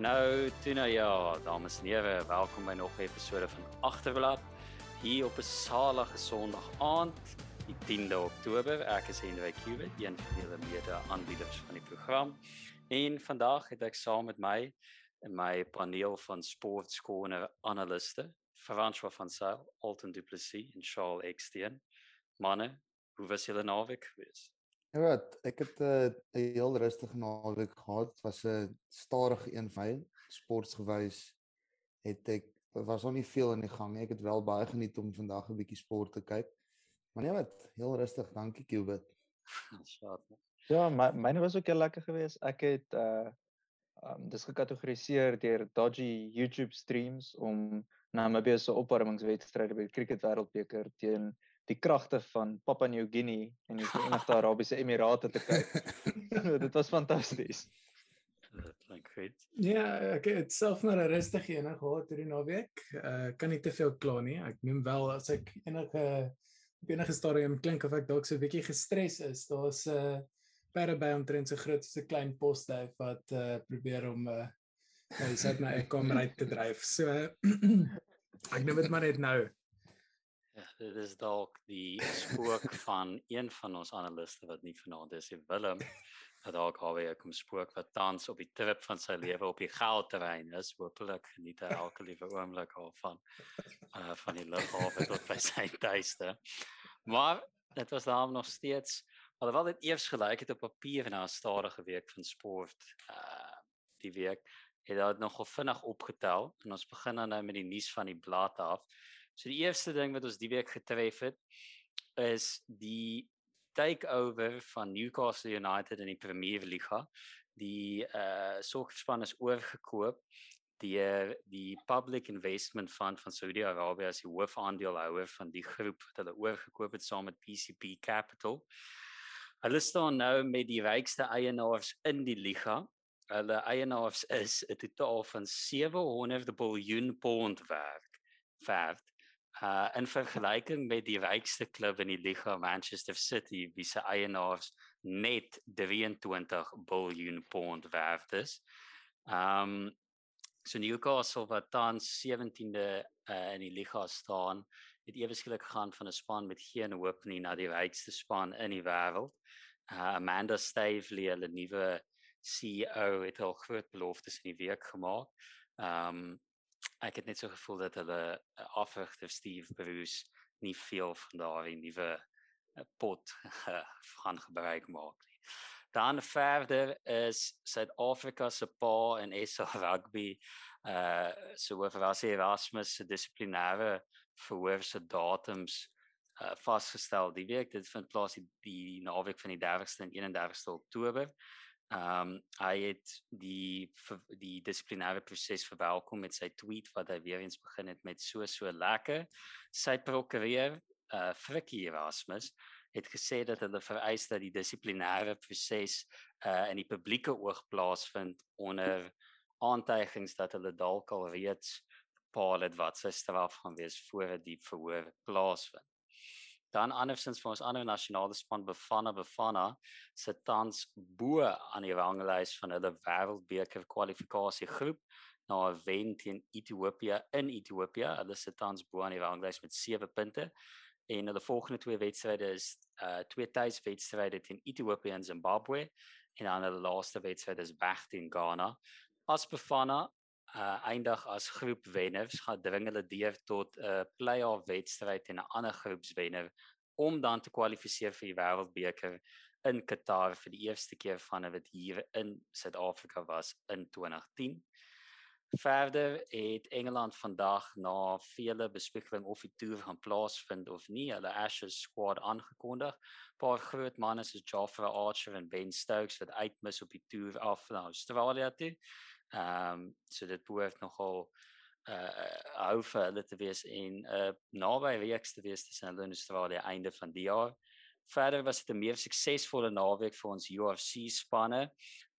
Nou, toe nou ja, dames en here, welkom by nog 'n episode van Agterblad hier op 'n salige Sondag aand, die 10de Oktober. Ek is Hendrik Kubit, een van die mede-aanbieders van die program. En vandag het ek saam met my in my paneel van sportskone analiste, François van Sail, Alton Du Plessis en Charles Eksteen. Manne, hoe was julle naweek geweest? Ja, wat, ek het eh, 'n uh, heel rustige naweek gehad. Dit was 'n stadige een vir my. Sportgewys het ek was nog nie veel in die gang nie. Ek het wel baie geniet om vandag 'n bietjie sport te kyk. Maar nee, wat, heel rustig. Dankie, Kubit. Ja, my myne was ook heel lekker geweest. Ek het uh um dis gekategoriseer deur dodgy YouTube streams om Namibië se opwarmingswedstryde by die cricket wêreldbeker teen die kragte van Papua New Guinea en die Verenigde Arabiese Emirate te kyk. dit was fantasties. Dit klink goed. Ja, ek het self maar 'n rustige een gehad hierdie naweek. Uh kan nie te veel kla nie. Ek noem wel as ek enige op enige stadium klink of ek dalk so 'n bietjie gestres is. Daar's 'n uh, perde by omtrent so groot so 'n klein postduif wat uh probeer om uh hy sê my ek kom ry te dryf. So ek noem dit maar net nou. Dit is dalk die spook van een van ons analiste wat nie vanaand is, Willem. Dat dalk alweer kom spook wat tans op die trip van sy lewe op die goudterrein is. Hoopelik geniet hy elke liewe oomblik al van uh van die lughawe tot by sy tuiste. Maar dit was daar nog steeds alhoewel dit eers gelyk het op papier na 'n stadige week van sport uh die week het dit nogal vinnig opgetel en ons begin dan nou met die nuus van die blad af. So die eerste ding wat ons die week getref het is die takeover van Newcastle United in die Premier League. Die uh sokkerspan is oorgekoop deur die Public Investment Fund van Saudi-Arabië as die hoofaandeelhouer van die groep wat hulle oorgekoop het saam met PCP Capital. Hulle staan nou met die rykste eienaars in die liga. Hulle eienaars is 'n totaal van 700 miljard pond. Werd uh in vergelyking met die rykste klub in die liga Manchester City wie se eienaars net 23 miljard pond werd is. Um so Newcastle wat tans 17de uh, in die liga staan, het ewe skielik gegaan van 'n span met geen hoop nie na die rykste span in die wêreld. Uh Amanda Staveley, hulle nuwe CEO, het al groot beloftes in die week gemaak. Um ek het net so gevoel dat hulle uh, afrigter Steve Bruce nie veel van daardie nuwe uh, pot gaan gebruik maak nie. Dan verder is Suid-Afrika se pa en SA rugby uh so oor was Erasmus se dissiplinêre verhoor se datums uh vasgestel die week dit vind plaas die, die naweek van die 30ste en 31ste Oktober. Ehm um, hy het die die dissiplinêre proses verwelkom met sy tweet wat hy weer eens begin het met so so lekker. Sy prokureur, uh Frikkie Erasmus, het gesê dat hulle vereis dat die dissiplinêre proses uh in die publieke oog plaasvind onder aantuigings dat hulle dalk al reeds bepaal het wat sy straf gaan wees voordat die verhoor plaasvind. Dan andersins vir ons ander nasionale span Bafana Bafana sit tans bo aan die ranglys van hulle wêreldbeker kwalifikasie groep na 'n wen teen Ethiopië in Ethiopië. Hulle sit tans bo aan die ranglys met 7 punte en hulle volgende twee wedstryde is uh twee tuiswedstryde teen Ethiopië en Zimbabwe en dan hulle laaste wedstryd is weg teen Ghana. As Bafana uh eindig as groepwenners gaan dring hulle deur tot 'n uh, play-off wedstryd en 'n ander groepswenner om dan te kwalifiseer vir die wêreldbeker in Qatar vir die eerste keer van wat hier in Suid-Afrika was in 2010. Verder het Engeland vandag na vele bespiegeling of die toer gaan plaasvind of nie, hulle Ashes squad aangekondig. Paar groot manne soos Jofra Archer en Ben Stokes wat uitmis op die toer af na Australië toe. Ehm um, so dit behoort nogal uh hou vir hulle te wees en uh naby reeks te wees tussen hulle en Australië einde van die jaar. Verder was dit 'n meer suksesvolle naweek vir ons UFC spanne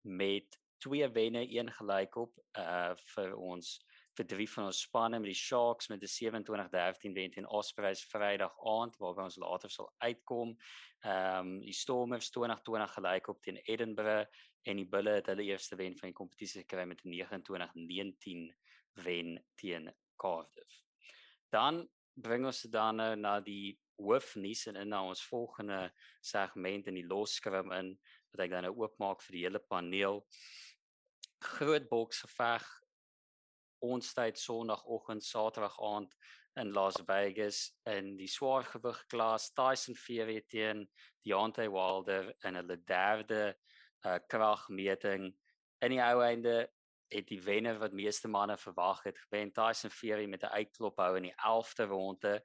met twee wenne, een gelyk op uh vir ons vir drie van ons spanne met die Sharks met 'n 27-13 wen teen Ospreys Vrydag aand waarby ons later sal uitkom. Ehm um, die Stormers 2020 gelyk op teen Edinburgh en die Bulle het hulle eerste wen van die kompetisie gekry met 'n 29-19 wen teen Cardiff. Dan bring ons dan nou na die hoofnuus en in na ons volgende segment in die loskrim in wat ek dan nou oopmaak vir die hele paneel. Groot boks geveg ons tyd sonoggend saterdag aand in Las Vegas in die swaargewig klas Tyson Fury teen Deontay Wilder in hulle derde uh, kragmeting. In die ou einde het die wenner wat meeste manne verwag het gewen Tyson Fury met 'n uitklop hou in die 11de ronde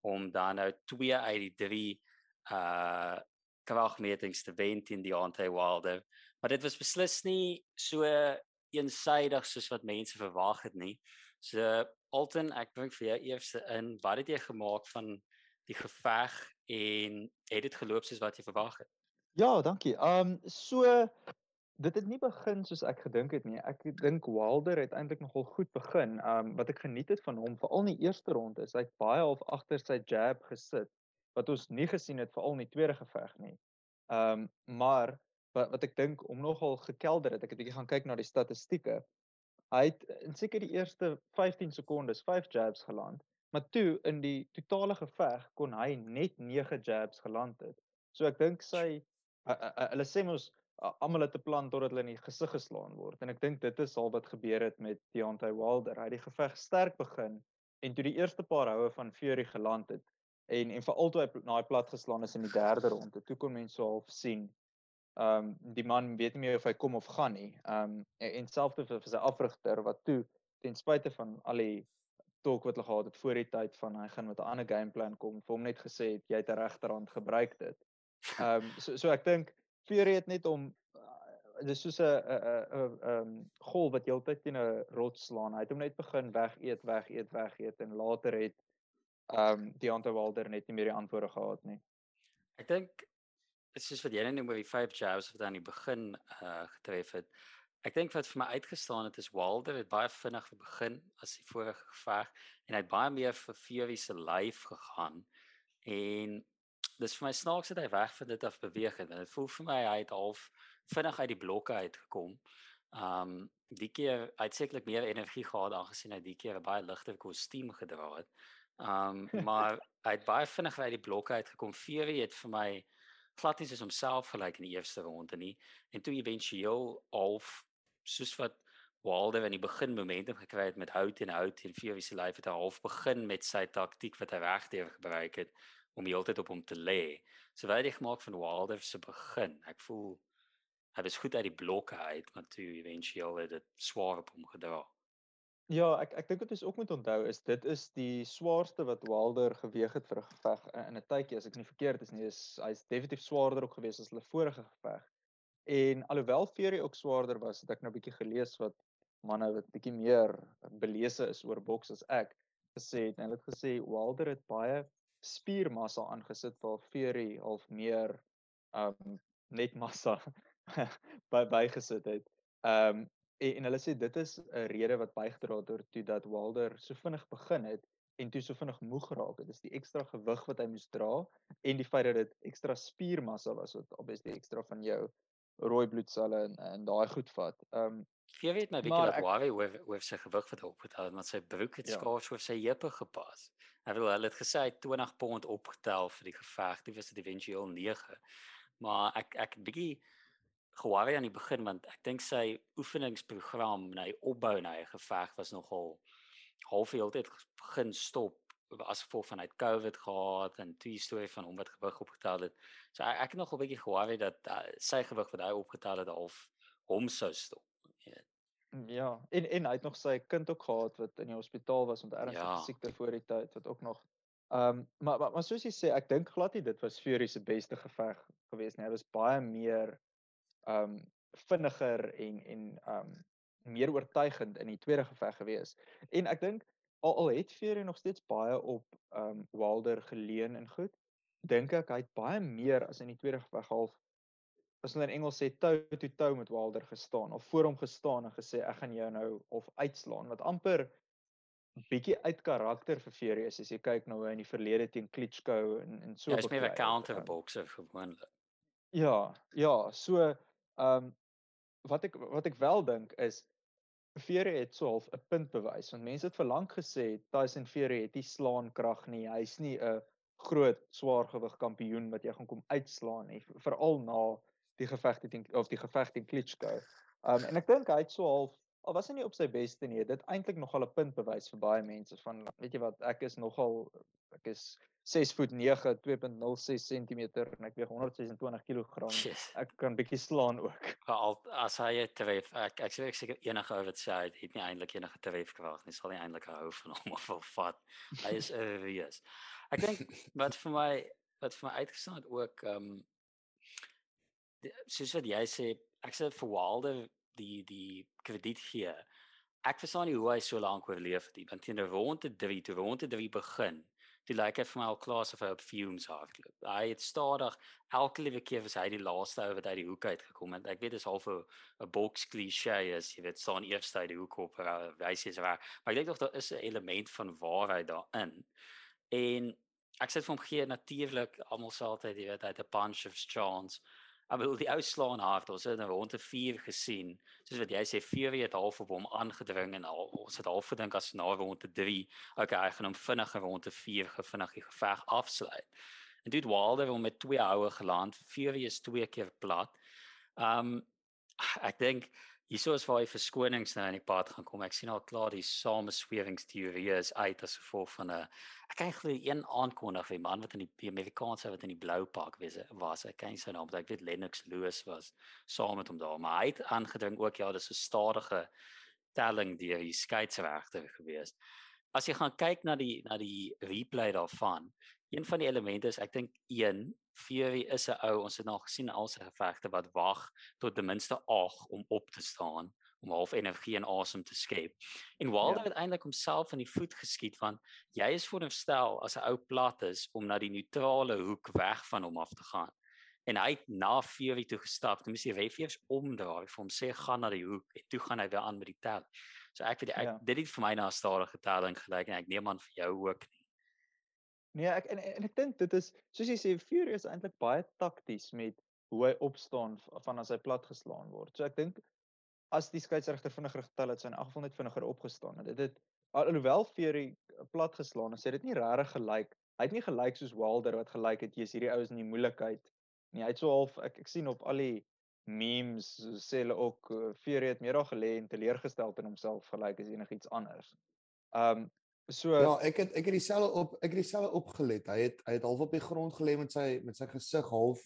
om dan nou 2 uit die 3 uh kragmetings te wen teen Deontay Wilder. Maar dit was beslis nie so eensydig soos wat mense verwag het nie. So Alton, ek bring vir jou eers in, wat het jy gemaak van die geveg en het dit geloop soos wat jy verwag het? Ja, dankie. Um so dit het nie begin soos ek gedink het nie. Ek dink Wilder het eintlik nogal goed begin. Um wat ek geniet het van hom, veral in die eerste ronde, is hy baie half agter sy jab gesit wat ons nie gesien het veral in die tweede geveg nie. Um maar wat wat ek dink om nogal gekelder het. Ek het 'n bietjie gaan kyk na die statistieke. Hy het in seker die eerste 15 sekondes 5 jabs geland, maar toe in die totale geveg kon hy net 9 jabs geland het. So ek dink sy hulle sê mos almal het 'n plan totdat hulle in die gesig geslaan word en ek dink dit is al wat gebeur het met Deontay Wilder. Hy het die geveg sterk begin en toe die eerste paar houe van Fury geland het en en veral toe hy na hy plat geslaan is in die derde ronde, toe kon mense half sien ehm um, die man weet nie meer of hy kom of gaan nie. Ehm um, en, en selfs vir sy afrigter wat toe ten spyte van al die talk wat hulle gehad het voor die tyd van hy gaan met 'n ander gameplan kom, vir hom net gesê het jy het 'n regterhand gebruik dit. Ehm um, so so ek dink Fury het net om uh, dis soos 'n 'n 'n ehm golf wat heeltyd teen 'n rots slaan. Hy het hom net begin weg eet, weg eet, weg eet en later het ehm um, die ander Walder net nie meer die antwoorde gehad nie. Ek dink dit is soos wat jy nou noem oor die five jabs wat aan die begin uh getref het. Ek dink wat vir my uitgestaan het is Wilder het baie vinnig begin as die vorige geveg en hy het baie meer vir Fury se lyf gegaan en dis vir my snaaks dat hy weg van dit af beweeg het en dit voel vir my hy het half vinnig uit die blokke uitgekom. Um die keer hy het sekerlik meer energie gehad aangesien hy die keer 'n baie ligter kostuum gedra het. Um maar hy het baie vinnig uit die blokke uitgekom. Fury het vir my glad nie soos homself gelyk in die eerste ronde nie en toe éventueel half soos wat Wilder in die begin momentum gekry het met hout en hout en Fury se lyf het hy half begin met sy taktik wat hy regdeur gebruik het om heeltyd op hom te lê. So baie dig maak van Wilder se begin. Ek voel hy was goed uit die blokke uit, maar toe éventueel het dit swaar op hom gedra. Ja, ek ek dink wat ons ook moet onthou is dit is die swaarste wat Wilder geweg het vir 'n geveg in 'n tydjie as ek nie verkeerd is nie. Is hy's definitief swaarder ook gewees as hulle vorige geveg. En alhoewel Fury ook swaarder was, het ek nou 'n bietjie gelees wat manne wat bietjie meer belese is oor boks as ek gesê het. Hulle het gesê Wilder het baie spiermassa aangesit waar Fury half meer um net massa by bygesit het. Um En, en hulle sê dit is 'n rede wat bygedra het toe dat Wilder so vinnig begin het en toe so vinnig moeg geraak het. Dis die ekstra gewig wat hy moes dra en die feit dat dit ekstra spiermassa was wat obviously ekstra van jou rooi bloedselle en, en daai goed vat. Ehm um, jy weet my bietjie dat Wari oor oor sy gewig wat opgetel het, want sy broek het ja. skaars oor sy heupe gepas. Hy wil hulle het gesê hy 20 pond opgetel vir die geveg. Dit was dit eventueel 9. Maar ek ek bietjie geworry aan die begin want ek dink sy oefeningsprogram na hy opbou na hy geveg was nogal half heeltyd begin stop as gevolg van hy het COVID gehad en twee storie van hom wat gewig opgetel het. So ek, ek het nog 'n bietjie geworry dat uh, sy gewig wat hy opgetel het half hom sou stop. Ja, en en hy het nog sy kind ook gehad wat in die hospitaal was met ernstige ja. siekte voor die tyd wat ook nog Ehm um, maar, maar maar soos jy sê, ek dink glad nie dit was Fury se beste geveg gewees nie. Hy was baie meer um vinniger en en um meer oortuigend in die tweede geveg gewees. En ek dink al al het Fury nog steeds baie op um Wilder geleen en goed, dink ek hy het baie meer as in die tweede geveg half as hulle in Engels sê toe to toe met Wilder gestaan of voor hom gestaan en gesê ek gaan jou nou of uitslaan wat amper bietjie uit karakter vir Fury is as jy kyk nou in die verlede teen Klitschko en en so Ja, is meer 'n counter ehm, boxer gewoonlik. Ja, ja, so um, wat ek wat ek wel dink is Fury het so half 'n punt bewys want mense het vir lank gesê Tyson Fury het nie slaan krag nie. Hy's nie 'n groot swaargewig kampioen wat jy gaan kom uitslaan nie, veral na die geveg teen of die geveg teen Klitschko. Um en ek dink hy het so half al was hy nie op sy beste nie, dit eintlik nogal 'n punt bewys vir baie mense van weet jy wat, ek is nogal ek is 6 voet 9, 2.06 cm en ek weeg 126 kg. Yes. Ek kan bietjie slaan ook. Al as hy 'n tref, ek ek sê ek seker enige ou wat sê hy het nie eintlik enige trefkrag nie, sal nie eintlik hou van hom of wil vat. Hy is 'n reus. Ek dink wat vir my wat vir my uitgestaan het ook ehm um, soos wat jy sê, ek sê vir Wilder die die krediet gee. Ek verstaan nie hoe hy so lank oorleef het nie. Want teen ronde 3, toe ronde 3 begin, die lyk het vir my al klaar of hy op fumes hardloop. Hy het stadig elke liewe keer was hy die laaste ou wat uit die hoek uit gekom het. Ek weet dis half 'n box cliché is, jy weet, staan eers uit die hoek op, wys jy's waar. Maar ek dink tog daar is 'n element van waarheid daarin. En ek sê vir hom gee natuurlik almal sê altyd jy weet hy het 'n punch of chance. Maar wil die ou slaan hard. Ons het in ronde 4 gesien. Soos wat jy sê Fury het half op hom aangedring en al, ons het half gedink as na ronde 3, okay, hy gaan hom vinniger ronde 4 gevinnig die geveg afsluit. En dit Wilder hom met twee houe geland. Fury is twee keer plat. Um ek dink hieso is waar hy verskonings nou in die pad gaan kom. Ek sien al klaar die samesweringsteorieë is uit as gevolg van 'n ek kan glo een aankondig die man wat in die, die Amerikaanse wat in die blou pak was was ek ken sy naam, ek weet Lennox Lewis was saam met hom daar, maar hy het aangedring ook ja, dis 'n stadige telling deur die skeieregter gewees. As jy gaan kyk na die na die replay daarvan, een van die elemente is ek dink 1 Fury is 'n ou, ons het nou gesien al sy gevegte wat wag tot ten minste 8 om op te staan om half energie en asem te skep. En Wilder Ja. het eintlik homself in die voet geskiet van jy is veronderstel as 'n ou plat is om na die neutrale hoek weg van hom af te gaan. En hy het na Fury toe gestap. Toe moes die ref eers omdraai vir hom sê gaan na die hoek en toe gaan hy weer aan met die tel. So ek weet ek, Ja. dit het vir my na 'n stadige telling gelyk en ek neem aan vir jou ook nie. Nee, ek en, en ek dink dit is soos jy sê Fury is eintlik baie takties met hoe hy opstaan van as hy plat geslaan word. So ek dink as die skeieregter vinniger getel het, sy in elk geval net vinniger opgestaan het. Dit het al- alhoewel Fury plat geslaan het, sê dit nie regtig gelyk. Hy het nie gelyk soos Wilder wat gelyk het jy's hierdie ou is in die moeilikheid. Nee, hy het so half ek ek sien op al die memes sê hulle ook uh, Fury het meer daar gelê en teleurgesteld in homself gelyk as enigiets anders. Um so Ja, ek het ek het dieselfde op ek het dieselfde opgelet. Hy het hy het half op die grond gelê met sy met sy gesig half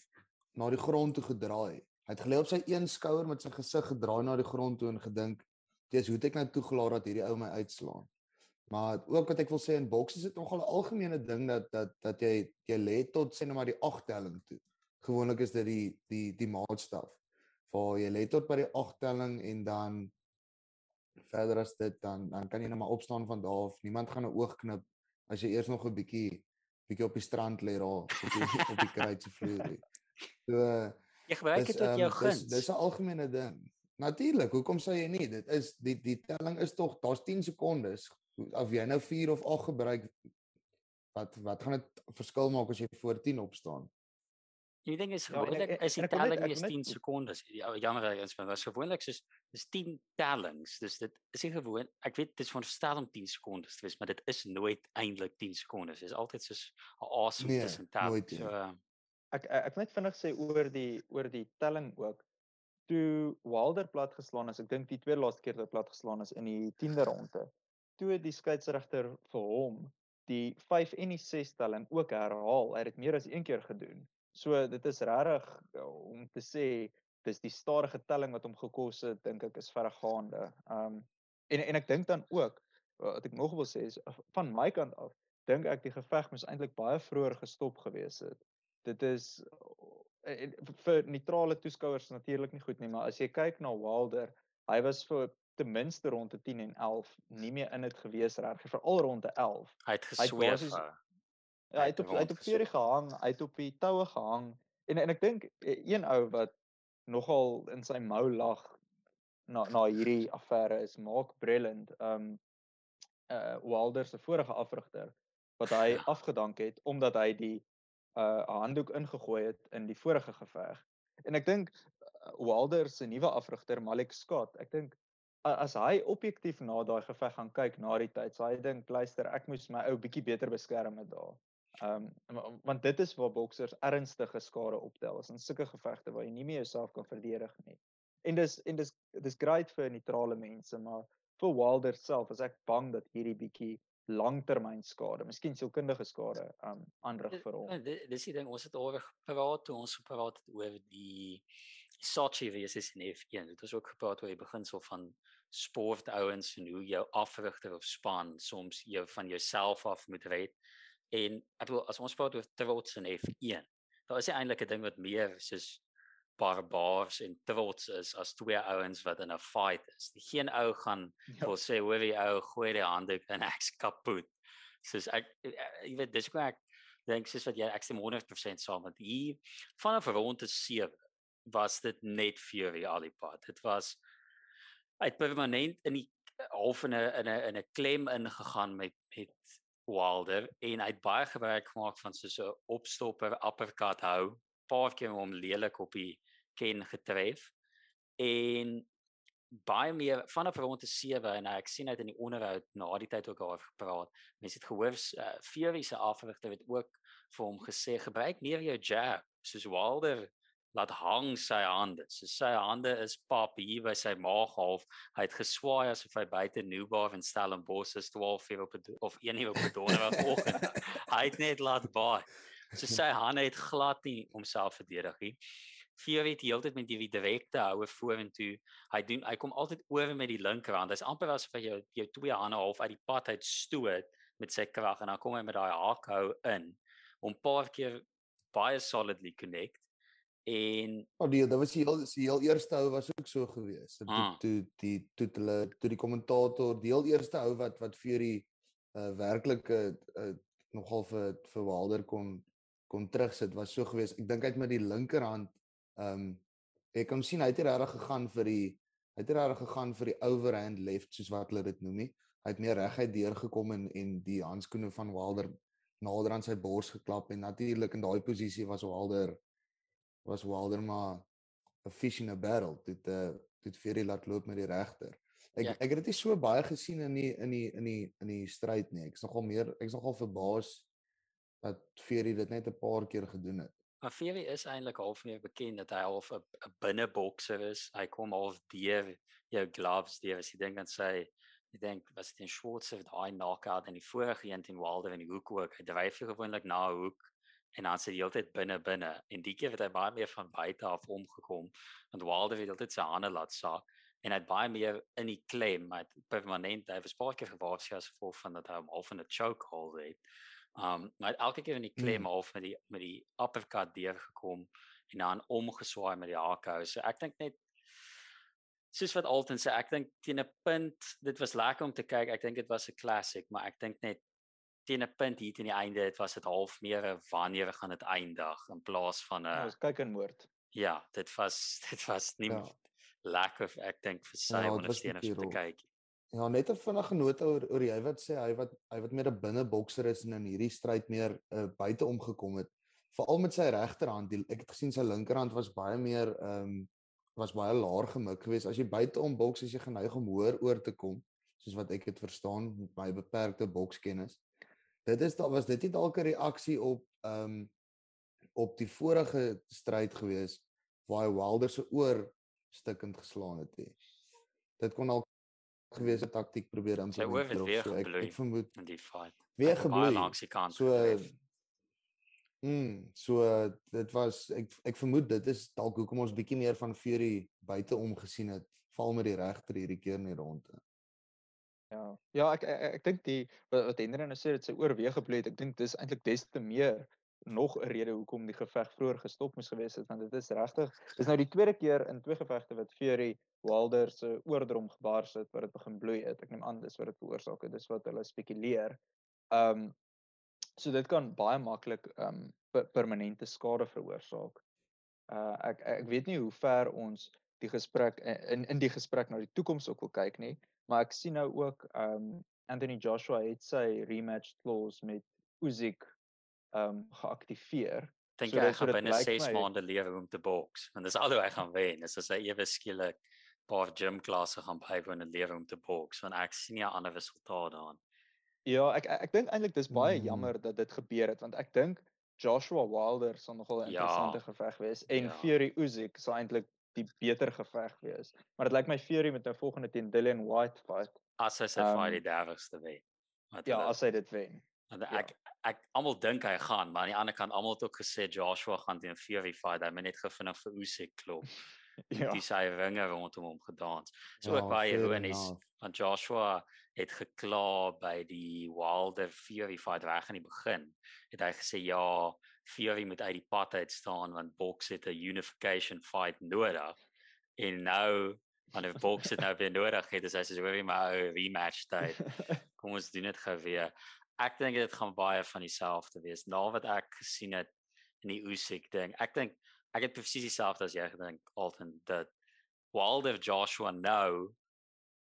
na die grond toe gedraai. Hy het gelê op sy een skouer met sy gesig gedraai na die grond toe en gedink, "Dis hoe het ek nou toegelaat dat hierdie ou my uitslaan?" Maar ook wat ek wil sê in boks is dit nogal 'n algemene ding dat dat dat jy jy lê tot sê net maar die 8 telling toe. Gewoonlik is dit die die die maatstaf. Waar jy lê tot by die 8 telling en dan verder as dit dan dan kan jy net maar opstaan van daar af. Niemand gaan 'n oog knip as jy eers nog 'n bietjie bietjie op die strand lê daar op die op die kruitse vloer. nie. So Jy gebruik dit tot ehm, jou dis guns. dis 'n algemene ding. Natuurlik, hoekom sou jy nie? Dit is die die telling is tog daar's 10 sekondes. Of jy nou 4 of 8 gebruik wat wat gaan dit verskil maak as jy voor 10 opstaan? Jy dink is Ja, gewoonlik en- is die net- telling eens wil 10 net- sekondes. Ja, jammer ek inspreek, maar is gewoonlik soos dis 10 tellings. Dus dit is nie gewoon ek weet dit is veronderstel om 10 sekondes te wees, maar dit is nooit eintlik 10 sekondes. Dit is altyd soos 'n asem Nee, tussen tellings. So uh, ek ek net vinnig sê oor die oor die telling ook. Toe Wilder plat geslaan is, ek dink die tweede laaste keer dat hy plat geslaan is in die 10de ronde. Toe die skeieregter vir hom die 5 en die 6 telling ook herhaal. Hy het dit meer as een keer gedoen. So dit is regtig uh, om te sê dis die stadige telling wat hom gekos het, dink ek is verregaande. Um en en ek dink dan ook wat ek nog wil sê is van my kant af dink ek die geveg moes eintlik baie vroeër gestop gewees het dit is eh, en vir neutrale toeskouers natuurlik nie goed nie, maar as jy kyk na Wilder, hy was vir ten minste ronde 10 en 11 nie meer in dit gewees reg, veral ronde 11. hy het Hy het gesweef. Ja, hy het op hy het op Fury gehang, hy het op die toue gehang en en ek dink eh, een ou wat nogal in sy mou lag na na hierdie affære is Mark Breland. Um uh Wilder se vorige afrigter wat hy Ja. afgedank het omdat hy die uh handdoek ingegooi het in die vorige geveg. En ek dink uh, Wilder se nuwe afrigter Malik Scott, ek dink as hy objektief na daai geveg gaan kyk na die tyd, sal hy dink luister, ek moes my ou bietjie beter beskerm het daar. Ehm um, want dit is waar boksers ernstige skade optel, is in sulke gevegte waar jy nie meer jouself kan verdedig nie. En dis en dis dis great vir neutrale mense, maar vir Wilder self is ek bang dat hierdie bietjie langtermyn skade, miskien sielkundige skade, um aanrig vir hom. Di- dis die ding ons het oor gepraat toe ons gepraat het oor die Sochi races in F1. Dit was ook gepraat oor die beginsel van sportouens en hoe jou afrigter of span soms jou van jouself af moet red. En ek bedoel as ons praat oor trots in F1, daar is eintlik 'n ding wat meer soos barbaars en trots is as twee ouens wat in 'n fight is. Geen ou gaan Ja. wil sê hoor die ou gooi die handdoek en ek's kapot. Soos ek eh, jy weet dis hoe ek dink soos wat jy ek stem 100% saam met hier vanaf ronde 7 was dit net Fury al die pad. Dit was het permanent in die half in 'n in 'n in 'n klem ingegaan met met Wilder. En hy het baie gebruik gemaak van soos 'n opstopper uppercut hou, paar keer hom lelik op die ken getref. En baie meer vanaf ronde 7 en ek sien uit in die onderhoud na die tyd ook daar gepraat. Mense het gehoor uh, Fury se afrigter het ook vir hom gesê gebruik meer jou jab. Soos Wilder laat hang sy hande. So sy hande is pap hier by sy maag half. Hy het geswaai asof hy buite Newbar en Stellenbosch is 12 uur op of 1 uur op donderdagoggend. hy het net laat baai. So sy hande het glad nie homself verdedig nie. Fury het die hele tyd met die direkte houe vorentoe. Hy doen hy kom altyd oor met die linkerhand. Hy's amper asof hy jou jou twee hande half uit die pad uit stoot met sy krag en dan kom hy met daai hakhou in om paar keer baie solidly connect en Oh die dit was die heel die heel eerste hou was ook so gewees. Toe Ah. toe die toe hulle toe die kommentator die heel eerste hou wat wat vir die uh werklik uh, nogal vir vir Wilder kon kon terugsit was so gewees. Ek dink hy het met die linkerhand um ek kan sien hy het regtig gegaan vir die hy het regtig gegaan vir die overhand left soos wat hulle dit noem nie. Hy het meer reguit deurgekom en en die handskoene van Wilder nader aan sy bors geklap en natuurlik in daai posisie was Wilder was Wilder maar 'n fish in a barrel. Dit uh dit Fury laat loop met die regter. Ek Ja. ek het dit nie so baie gesien in die in die in die in die stryd nie. Ek's nogal meer ek's nogal verbaas dat Fury dit net 'n paar keer gedoen het. Maar Fury is eintlik half meer bekend dat hy half 'n 'n binnebokser is. Hy kom half deur jou gloves deur as jy dink aan sy ek dink was dit in Schwarzer daai knockout en die vorige een teen Wilder in die hoek ook. Hy dryf jou gewoonlik na 'n hoek en dan sit hy heeltyd binne binne en die keer het hy baie meer van buite af omgekom want Wilder het heeltyd sy hande laat sak en hy het baie meer in die klem, hy het permanent hy was baie keer gewaarsku as gevolg van dat hy hom half in 'n chokehold het. Um maar hy het elke keer in die klem Mm. half met die met die uppercut deurgekom en dan omgeswaai met die hakhou. So ek dink net soos wat Alton sê, ek dink teen 'n punt, dit was lekker om te kyk. Ek dink dit was 'n classic, maar ek dink net teen 'n punt hier teen die einde, dit was dit half meer 'n wanneer gaan dit eindig in plaas van 'n Ons kyk in moord. ja, dit was dit was nie Ja. ja. lekker ek dink vir sy Ja, ja, ondersteuners om te kyk. Ja, net 'n vinnige nota oor oor hy wat sê hy wat hy wat meer 'n binnebokser is en in hierdie stryd meer uh, buite omgekom het. Veral met sy regterhand. Die, ek het gesien sy linkerhand was baie meer ehm um, was baie laer gemik geweest. As jy buite om boks is jy geneig om hoër oor te kom, soos wat ek dit verstaan met my beperkte bokskennis. Dit is daar was dit nie dalk 'n reaksie op ehm um, op die vorige stryd geweest waar hy Wilder se oor stukkend geslaan het. He. Dit kon al gewees 'n taktiek probeer Sy oor het implementeer weer so. Ek, gebloei ek vermoed in die fight. weer gebloei. langs die kant So getref. mm, so dit was ek ek vermoed dit is dalk hoekom ons bietjie meer van Fury buite om gesien het, val met die regter hierdie keer in die ronde. Ja. Ja, ek ek, ek dink die wat, wat Henry nou sê dit sy oorweeg gebly het. Ek dink dis eintlik des te meer nog 'n rede hoekom die geveg vroeër gestop moes gewees het want dit is regtig dis nou die tweede keer in twee gevegte wat Fury Wilder se oordrom gebars het wat dit begin bloei het. Ek neem aan dis wat dit veroorsaak het. Dis wat hulle spekuleer. Ehm so dit kan baie maklik ehm um, per permanente skade veroorsaak. Uh ek ek weet nie hoe ver ons die gesprek in in die gesprek na die toekoms ook wil kyk nie, maar ek sien nou ook ehm um, Anthony Joshua het sy rematch clause met Usyk ehm um, geaktiveer. Dink So hy so gaan dit binne lyk 6 my- maande hoe om te boks? Want dis al hoe hy gaan wen. Is as hy ewe skielik paar gym klasse gaan bywoon en hoe om te boks, want ek sien nie 'n ander resultaat daarin. Ja, ek ek, ek dink eintlik dis baie Mm. jammer dat dit gebeur het want ek dink Joshua Wilder sal nogal 'n Ja. interessante geveg wees en Ja. Fury Usyk sal eintlik die beter geveg wees. Maar dit lyk my Fury met nou volgende teen Dillian White fight. As hy sy Ehm, fight die 30ste wen. Want Ja, hulle- as hy dit wen. Want Ja. ek ek almal dink hy gaan, maar aan die ander kant almal het ook gesê Joshua gaan teen Fury fight. Hy het net gevinnig vir Usyk klop. Ja. Dis hy ringe rondom hom gedans. So Ja, ook baie ironies want Joshua het gekla by die Wilder Fury fight reg aan die begin. Het hy gesê ja, Fury moet uit die pad uit staan want boks het 'n unification fight nodig. En nou wanneer boks dit nou weer nodig het, is hy sê hoorie my ou rematch tyd. Kom ons doen dit gou weer. Ek dink dit gaan baie van dieselfde wees. Na wat ek gesien het in die Usyk ding. Ek dink ek het presies dieselfde as jy gedink Alton dat Wilder Joshua nou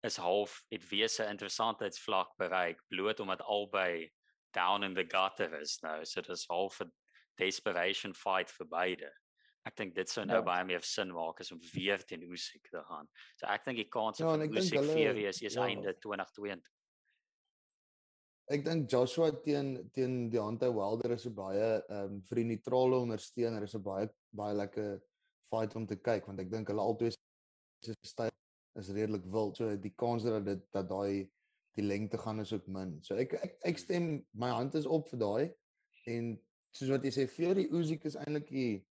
is half het wese interessantheidsvlak bereik bloot omdat albei down in the gutter is nou. So dis half 'n desperation fight vir beide. Ek dink dit sou nou Ja. baie meer sin maak as om weer teen Usyk te gaan. So ek dink die kanse Ja, dink Usyk Fury is eers ja. einde 2022. Ek dink Joshua teen teen Deontay Wilder is 'n baie ehm um, vir die neutrale ondersteuner is 'n baie baie lekker fight om te kyk want ek dink hulle albei se styl is redelik wild. So die kans dat dit dat daai die lengte gaan is ook min. So ek ek ek stem my hand is op vir daai en soos wat jy sê Fury Usyk is eintlik die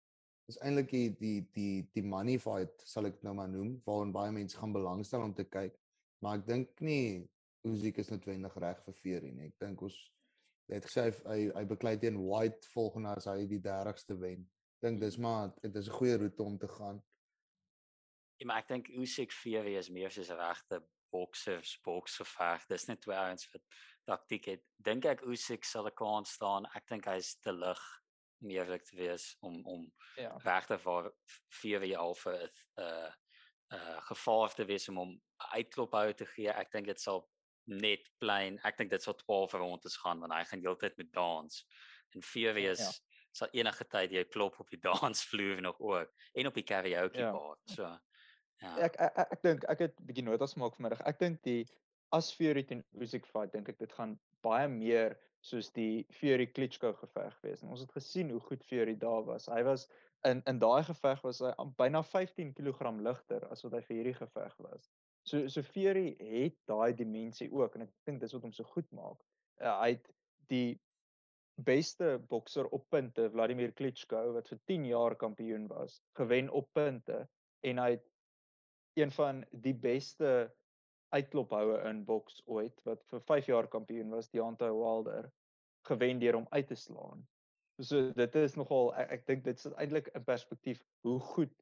is eintlik die die die die money fight sal ek nou maar noem waarin baie mense gaan belangstel om te kyk. Maar ek dink nie Usyk is noodwendig reg vir Fury nie. Ek dink ons het gesê hy hy, hy beklei teen White volgende as hy die 30ste wen. Dink dis maar dit is 'n goeie roete om te gaan. Ja, maar ek dink Usyk Fury is meer soos 'n regte boksers boksgeveg. Dis net twee ouens wat taktiek het. Dink ek Usyk sal 'n kans staan. Ek dink hy's te lig om eerlik te wees om om Ja. vir Fury al vir 'n uh uh gevaar te wees om hom uitklop hou te gee. Ek dink dit sal net plain. Ek dink dit sal 12 rondes gaan want hy gaan heeltyd met dans. En Fury Ja, is ja. sal enige tyd jy klop op die dansvloer nog ook en op die karaoke Ja. bar. So ja. Ek ek ek, dink ek het 'n bietjie notas gemaak vanmiddag. Ek dink die as Fury teen Usyk fight dink ek dit gaan baie meer soos die Fury Klitschko geveg wees. En ons het gesien hoe goed Fury daar was. Hy was in in daai geveg was hy byna 15 kg ligter as wat hy vir hierdie geveg was. So so Fury het daai dimensie ook en ek dink dis wat hom so goed maak. Uh, hy het die beste bokser op punte, Vladimir Klitschko wat vir 10 jaar kampioen was, gewen op punte en hy het een van die beste uitklophoue in boks ooit wat vir 5 jaar kampioen was, Deontay Wilder, gewen deur hom uit te slaan. So dit is nogal ek, ek dink dit sit eintlik in perspektief hoe goed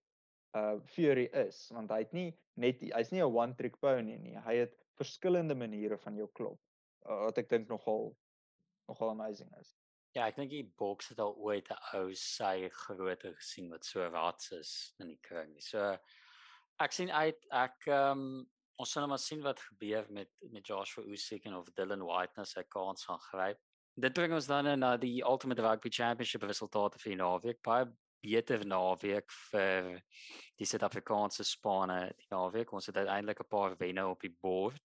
uh Fury is want hy het nie net hy's nie 'n one trick pony nie. Hy het verskillende maniere van jou klop uh, wat ek dink nogal nogal amazing is. Ja, ek dink die boks het al ooit 'n ou sy grootte gesien wat so rats is in die kring. nie. So ek sien uit ek ehm um, ons sal nou maar sien wat gebeur met met Joshua Usyk en of Dylan White nou sy kans gaan gryp. Dit bring ons dan na die Ultimate Rugby Championship resultate vir die naweek. Baie beter naweek vir die Suid-Afrikaanse spanne die naweek. Ons het uiteindelik 'n paar wenne op die bord.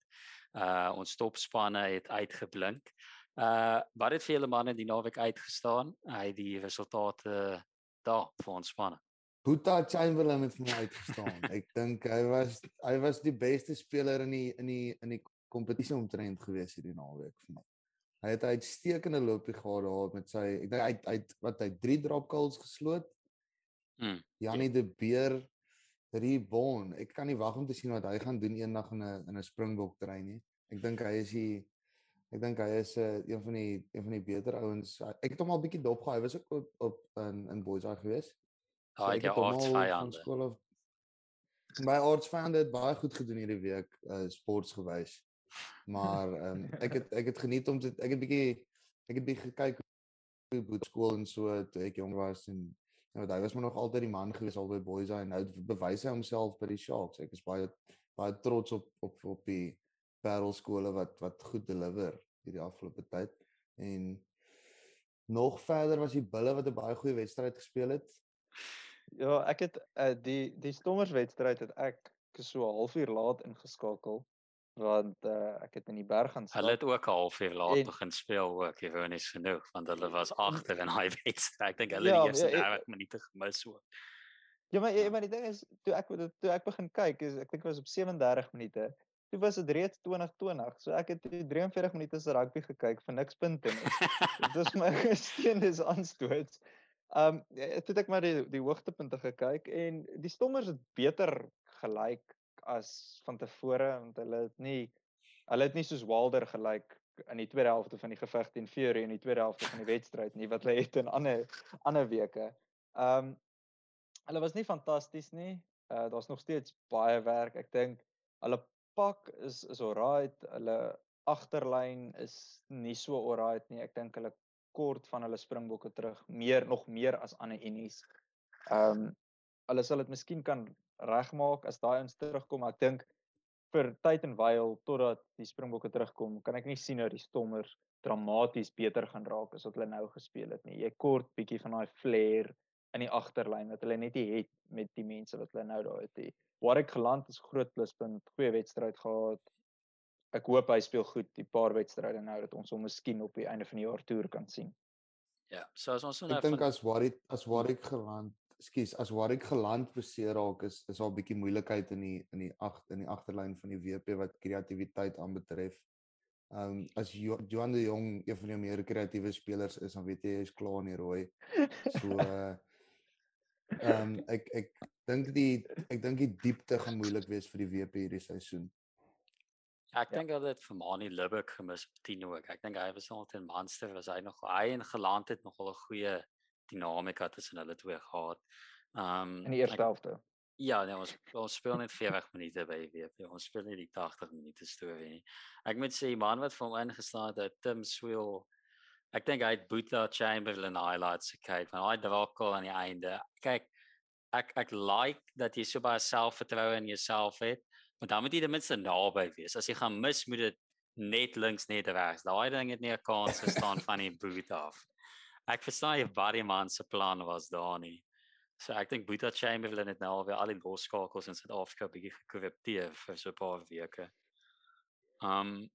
Uh ons topspanne het uitgeblink. Uh wat het vir julle manne die naweek uitgestaan? Hy die resultate daar vir ons spanne. Boeta Chamberlain het vir my uitgestaan. ek dink hy was hy was die beste speler in die in die in die kompetisie omtrent gewees hierdie naweek vir my. Hy het 'n uitstekende loopie gehad daar met sy ek dink hy het- hy het wat hy 3 drop goals gesloot. Mm, Janie de Beer reborn. Ek kan nie wag om te sien wat hy gaan doen eendag in 'n in 'n Springbok terrein nie. Ek dink hy is die ek dink hy is 'n uh, een van die een van die beter ouens. Ek het hom al bietjie dopgehou. Hy was ook op, op in in Boyside gewees. Daai ek het aardsvyande. skool af My aardsvyande het baie goed gedoen hierdie week uh sportsgewys. Maar um, ek het ek het geniet om te ek het bietjie ek het bietjie gekyk hoe boet skool en so toe ek jong was en ja, hy was maar nog altyd die man gewees al by Boyside en nou bewys hy homself by die Sharks. Ek is baie baie trots op op op die parelskole wat wat goed deliver hierdie afgelope tyd en nog verder was die Bulle wat 'n baie goeie wedstryd gespeel het. Ja, ek het uh, die die Stommers wedstryd het ek so 'n halfuur laat ingeskakel want uh, ek het in die berg gaan. Hulle het ook 'n halfuur laat En- begin speel ook, ironies genoeg, want hulle was agter in hy wedstryd. Ek dink hulle Ja, het die eerste ja, ek- 30 minute gemis ook. Ja, maar ja, maar die ding is toe ek toe ek begin kyk, is ek dink dit was op 37 minute. Toe was dit reeds 2020. So ek het toe 43 minute se rugby gekyk vir niks punte nie. Dit was my gesteendes aanstoots. Um ja, toe het ek maar die die hoogtepunte gekyk en die Stommers het beter gelyk as van tevore want hulle het nie hulle het nie soos Wilder gelyk in die tweede helfte van die geveg teen Fury in die tweede helfte van die wedstryd nie wat hulle het in ander ander weke. Um hulle was nie fantasties nie. Uh daar's nog steeds baie werk. Ek dink hulle pak is is alright. Hulle agterlyn is nie so alright nie. Ek dink hulle kort van hulle springbokke terug, meer nog meer as ander unies. Um hulle sal dit miskien kan regmaak as daai ons terugkom, ek dink vir tyd en wyl totdat die springbokke terugkom, kan ek nie sien dat die stommers dramaties beter gaan raak as wat hulle nou gespeel het nie. Jy kort bietjie van daai flair in die agterlyn wat hulle net nie het met die mense wat hulle nou daar het nie. Warwick geland is groot pluspunt, goeie wedstryd gehad. Ek hoop hy speel goed die paar wedstryde nou dat ons hom miskien op die einde van die jaar toer kan sien. Ja, so as ons nou Ek dink as Warwick as Warwick geland, skus, as Warwick geland beseer raak is is al 'n bietjie moeilikheid in die in die ag in die agterlyn van die WP wat kreatiwiteit aanbetref. Ehm um, as Jo- Johan de Jong een van die meer kreatiewe spelers is, dan weet jy hy is klaar in die rooi. So uh ehm um, ek ek dink die ek dink die diepte gaan moeilik wees vir die WP hierdie seisoen. Ja, ek Ja. dink hulle het vir Mani Lubbock gemis op 10 ook. Ek dink hy was nog teen Munster was hy nog hy en geland het nogal 'n goeie dinamika tussen hulle twee gehad. Ehm In die eerste ek- helfte. Ja, nee, ons ons speel net 40 minute by WP. Ons speel nie die 80 minute storie nie. Ek moet sê man wat vir hom ingeslaan het, Tim Swiel. Ek dink hy het Boeta Chamberlain highlights gekyk, want hy drakel aan die einde. Kyk, ek ek like dat jy so baie selfvertroue in jouself het, maar dan moet jy ten minste naby wees. As jy gaan mis, moet dit net links net regs. Daai ding het nie 'n kans gestaan van die boot af. Ek verstaan jy wat die man se plan was daar nie. So ek dink Boeta Chamberlain het nou alweer al die losskakels in Suid-Afrika bietjie gekorrupteer vir so 'n paar weke. Um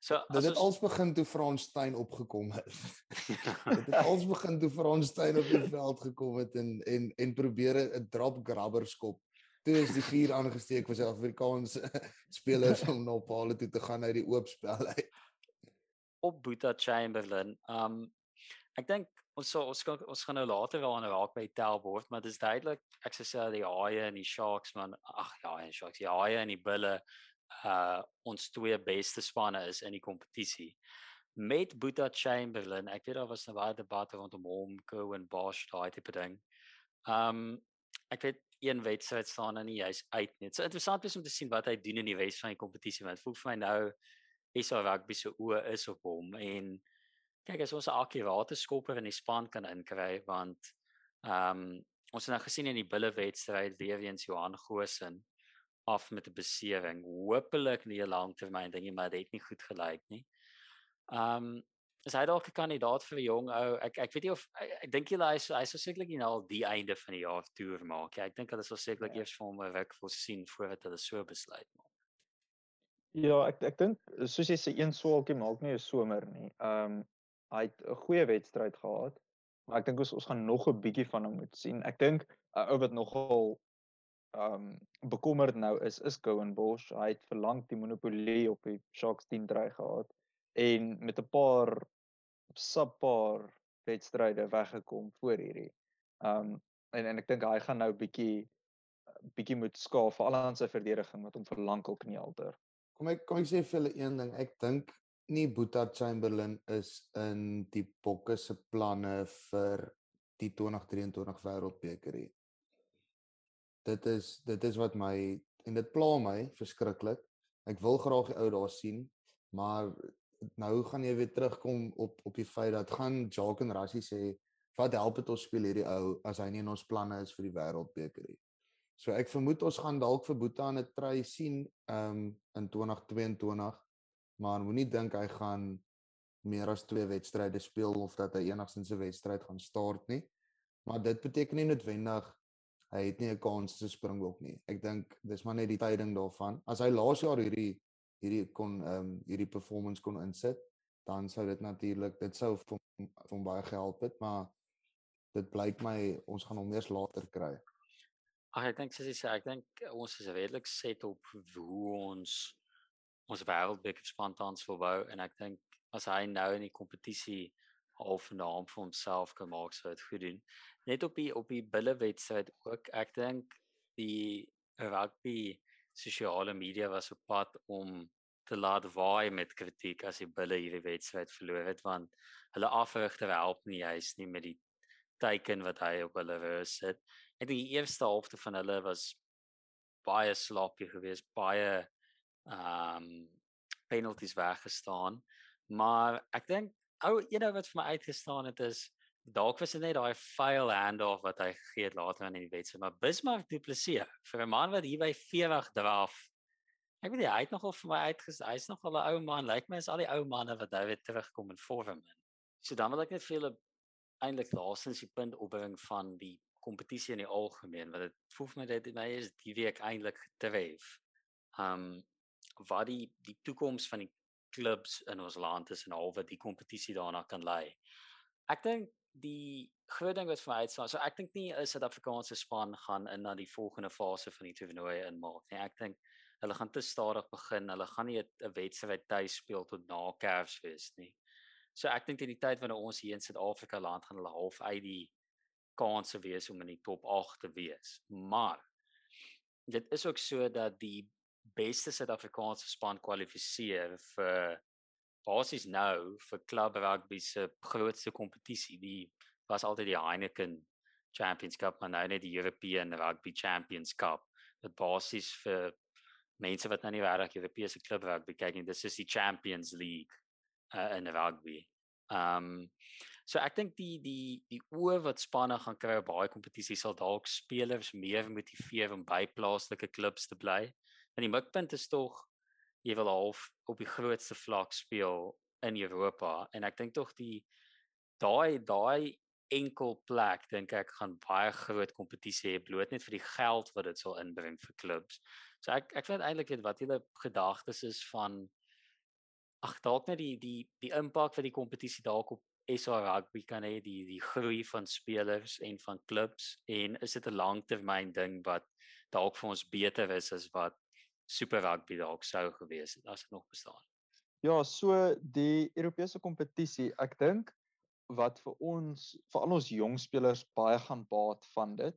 so Dit het ons- als begin toe Frans Steyn opgekom het. Dit het als begin toe Frans Steyn op die veld gekom het en en en probeer 'n drop grabber skop. Toe is die vuur aangesteek vir Suid-Afrikaanse spelers om na paal toe te gaan uit die oop spel uit. op Boeta Chamberlain. Um ek dink ons sal ons kan ons gaan nou later wel aan raak by Telbord, maar dit is duidelik ek sou sê die Haie en die Sharks man ag ja, en Sharks, die Haie en die Bulle uh ons twee beste spanne is in die kompetisie. Met Boeta Chamberlain, ek weet daar was 'n baie debat rondom hom, Cohen Bosch, daai tipe ding. Um ek weet een wedstryd staan er nie juis uit nie. Dit is interessant wees om te sien wat hy doen in die res van die kompetisie want voel vir my nou SA rugby se oë is op hom en kyk as ons 'n akkurate skopper in die span kan inkry want ehm um, ons het nou gesien in die bulle wedstryd weer eens Johan Goshen af met 'n besering. Hoopelik nie 'n langtermyn ding nie, maar dit het nie goed gelyk nie. Ehm um, is hy dalk 'n kandidaat vir 'n jong ou? Ek ek weet nie of ek, ek dink julle hy hy sou sekerlik nie al die einde van die jaar toer maak. Ja, ek dink hulle sal sekerlik Ja. eers vir hom 'n ruk voorsien voordat hulle so besluit maak. Ja, ek ek dink soos jy sê een swaalkie maak nie 'n somer nie. Ehm hy het 'n goeie wedstryd gehad, maar ek dink ons ons gaan nog 'n bietjie van hom moet sien. Ek dink 'n ou wat nogal ehm bekommerd nou is is Cohen Bosch. Hy het verlang die monopolie op die Sharks 10 dry gehad en met 'n paar subpar wedstryde weggekom voor hierdie. Ehm en en ek dink hy gaan nou bietjie bietjie moet skaaf veral aan sy verdediging wat hom verlang op kniehalter. Kom ek kom ek sê vir julle een ding. Ek dink nie Boeta Chamberlain is in die Bokke se planne vir die 2023 Wêreldbeker nie. Dit is dit is wat my en dit pla my verskriklik. Ek wil graag die ou daar sien, maar nou gaan jy weer terugkom op op die feit dat gaan Jacques en Rassie sê wat help dit ons speel hierdie ou as hy nie in ons planne is vir die Wêreldbeker nie. So ek vermoed ons gaan dalk vir Boeta in 'n try sien um in 2022, maar moenie dink hy gaan meer as twee wedstryde speel of dat hy enigstens 'n wedstryd gaan start nie. Maar dit beteken nie noodwendig hy het nie 'n kans te Springbok nie. Ek dink dis maar net die tyding daarvan. As hy laas jaar hierdie hierdie kon ehm um, hierdie performance kon insit, dan sou dit natuurlik dit sou vir hom baie gehelp het, maar dit blyk my ons gaan hom eers later kry. Ag ek dink soos jy sê, ek dink ons is redelik set op hoe ons ons wêreldbeker span tans wil bou en ek dink as hy nou in die kompetisie half naam vir homself kan maak sou dit goed doen. Net op die op die bulle wedstryd ook. Ek dink die rugby sosiale media was op pad om te laat waai met kritiek as die bulle hierdie wedstryd verloor het want hulle afrigter help nie juis nie met die teiken wat hy op hulle rus het. En die eerste helfte van hulle was baie sloppy geweest, baie ehm um, penalties weggestaan. Maar ek dink ou een ding wat vir my uitgestaan het is dalk was dit net daai fail handoff wat hy gegee het later in die wedstryd, maar Bismarck Du Plessis vir 'n man wat hier by 40 draf. Ek weet nie, hy het nogal vir my uitges hy's nogal 'n ou man, lyk like my is al die ou manne wat nou weer terugkom in vorm in. So dan wil ek net vir julle eintlik laastens die punt opbring van die kompetisie in die algemeen want dit voel vir my dat my is die week eintlik getref. Um wat die die toekoms van die klubs in ons land is en halwe die kompetisie daarna kan lei. Ek dink die groot ding wat vir my uitstaan, so ek dink nie 'n Suid-Afrikaanse span gaan in na die volgende fase van die toernooi inmaak nie. Ek dink hulle gaan te stadig begin. Hulle gaan nie 'n wedstryd tuis speel tot na Kersfees nie. So ek dink in die tyd wanneer ons hier in Suid-Afrika land gaan hulle half uit die kanse wees om in die top 8 te wees. Maar dit is ook so dat die beste Suid-Afrikaanse span kwalifiseer vir basies nou vir klub rugby se grootste kompetisie. Die was altyd die Heineken Champions Cup, maar nou net die European Rugby Champions Cup. Dit basies vir mense wat nou nie regtig Europese klub rugby kyk nie, dis is die Champions League uh, in rugby. Ehm um, so ek dink die die die oor wat spanne gaan kry op baie kompetisies sal dalk spelers meer motiveer om by plaaslike klubs te bly. En die mikpunt is tog jy wil half op die grootste vlak speel in Europa en ek dink tog die daai daai enkel plek dink ek gaan baie groot kompetisie hê bloot net vir die geld wat dit sal inbring vir klubs. So ek ek vind eintlik weet wat julle gedagtes is van ag dalk net die die die impak wat die kompetisie dalk op SA rugby kan hê die die groei van spelers en van klubs en is dit 'n langtermyn ding wat dalk vir ons beter is as wat Super Rugby dalk sou gewees het as dit nog bestaan. Ja, so die Europese kompetisie, ek dink wat vir ons vir al ons jong spelers baie gaan baat van dit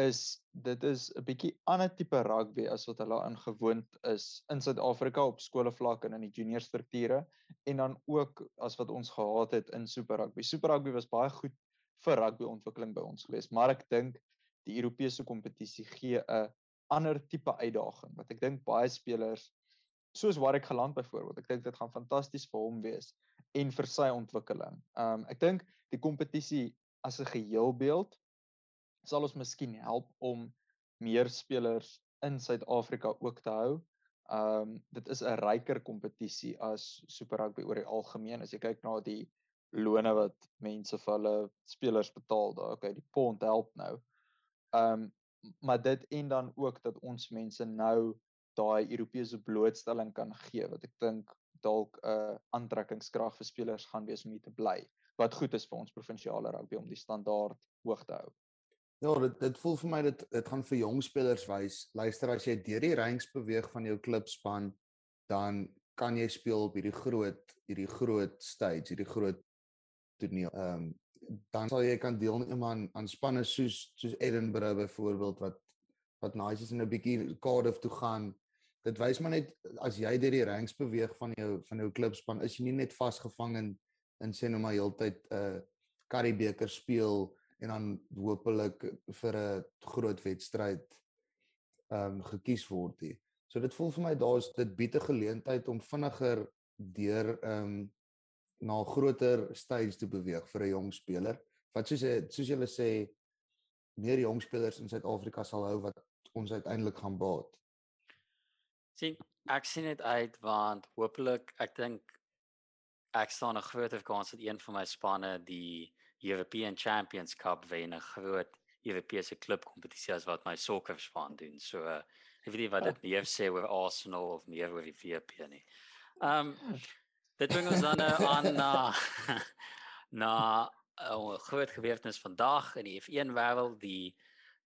is dit is 'n bietjie ander tipe rugby as wat hulle aangewoond is in Suid-Afrika op skoolvlak en in die junior strukture en dan ook as wat ons gehad het in Super Rugby. Super Rugby was baie goed vir rugby ontwikkeling by ons geweest, maar ek dink die Europese kompetisie gee 'n ander tipe uitdaging wat ek dink baie spelers soos Warwick geland byvoorbeeld, ek dink dit gaan fantasties vir hom wees en vir sy ontwikkeling. Um ek dink die kompetisie as 'n geheelbeeld sal ons miskien help om meer spelers in Suid-Afrika ook te hou. Um dit is 'n ryker kompetisie as Super Rugby oor die algemeen. As jy kyk na die lone wat mense vir hulle spelers betaal, daar okay, die pond help nou. Um maar dit en dan ook dat ons mense nou daai Europese blootstelling kan gee wat ek dink dalk 'n uh, aantrekkingskrag vir spelers gaan wees om hier te bly. Wat goed is vir ons provinsiale rugby om die standaard hoog te hou. Ja, dit dit voel vir my dit dit gaan vir jong spelers wys. Luister as jy deur die ranks beweeg van jou klubspan, dan kan jy speel op hierdie groot hierdie groot stage, hierdie groot toneel. Ehm um, dan sal jy kan deelneem aan aan spanne soos soos Edinburgh byvoorbeeld wat wat nice is en 'n bietjie Cardiff toe gaan. Dit wys maar net as jy deur die ranks beweeg van jou van jou klubspan, is jy nie net vasgevang in in sê nou maar heeltyd 'n uh, Karibeker speel en dan hopelik vir 'n groot wedstryd ehm um, gekies word nie. So dit voel vir my daar's dit bied 'n geleentheid om vinniger deur ehm um, na 'n groter stage toe beweeg vir 'n jong speler. Wat soos soos julle sê meer jong spelers in Suid-Afrika sal hou wat ons uiteindelik gaan baat. sien ek sien dit uit want hopelik ek dink ek staan 'n groter kans dat een van my spanne die European Champions Cup wen 'n groot Europese klubkompetisie as wat my sokkerspan doen. So uh, ek weet nie wat dit meer sê oor Arsenal of meer oor die VP nie. Ehm um, dit bring ons dan nou aan na na 'n groot gebeurtenis vandag in die F1 wêreld, die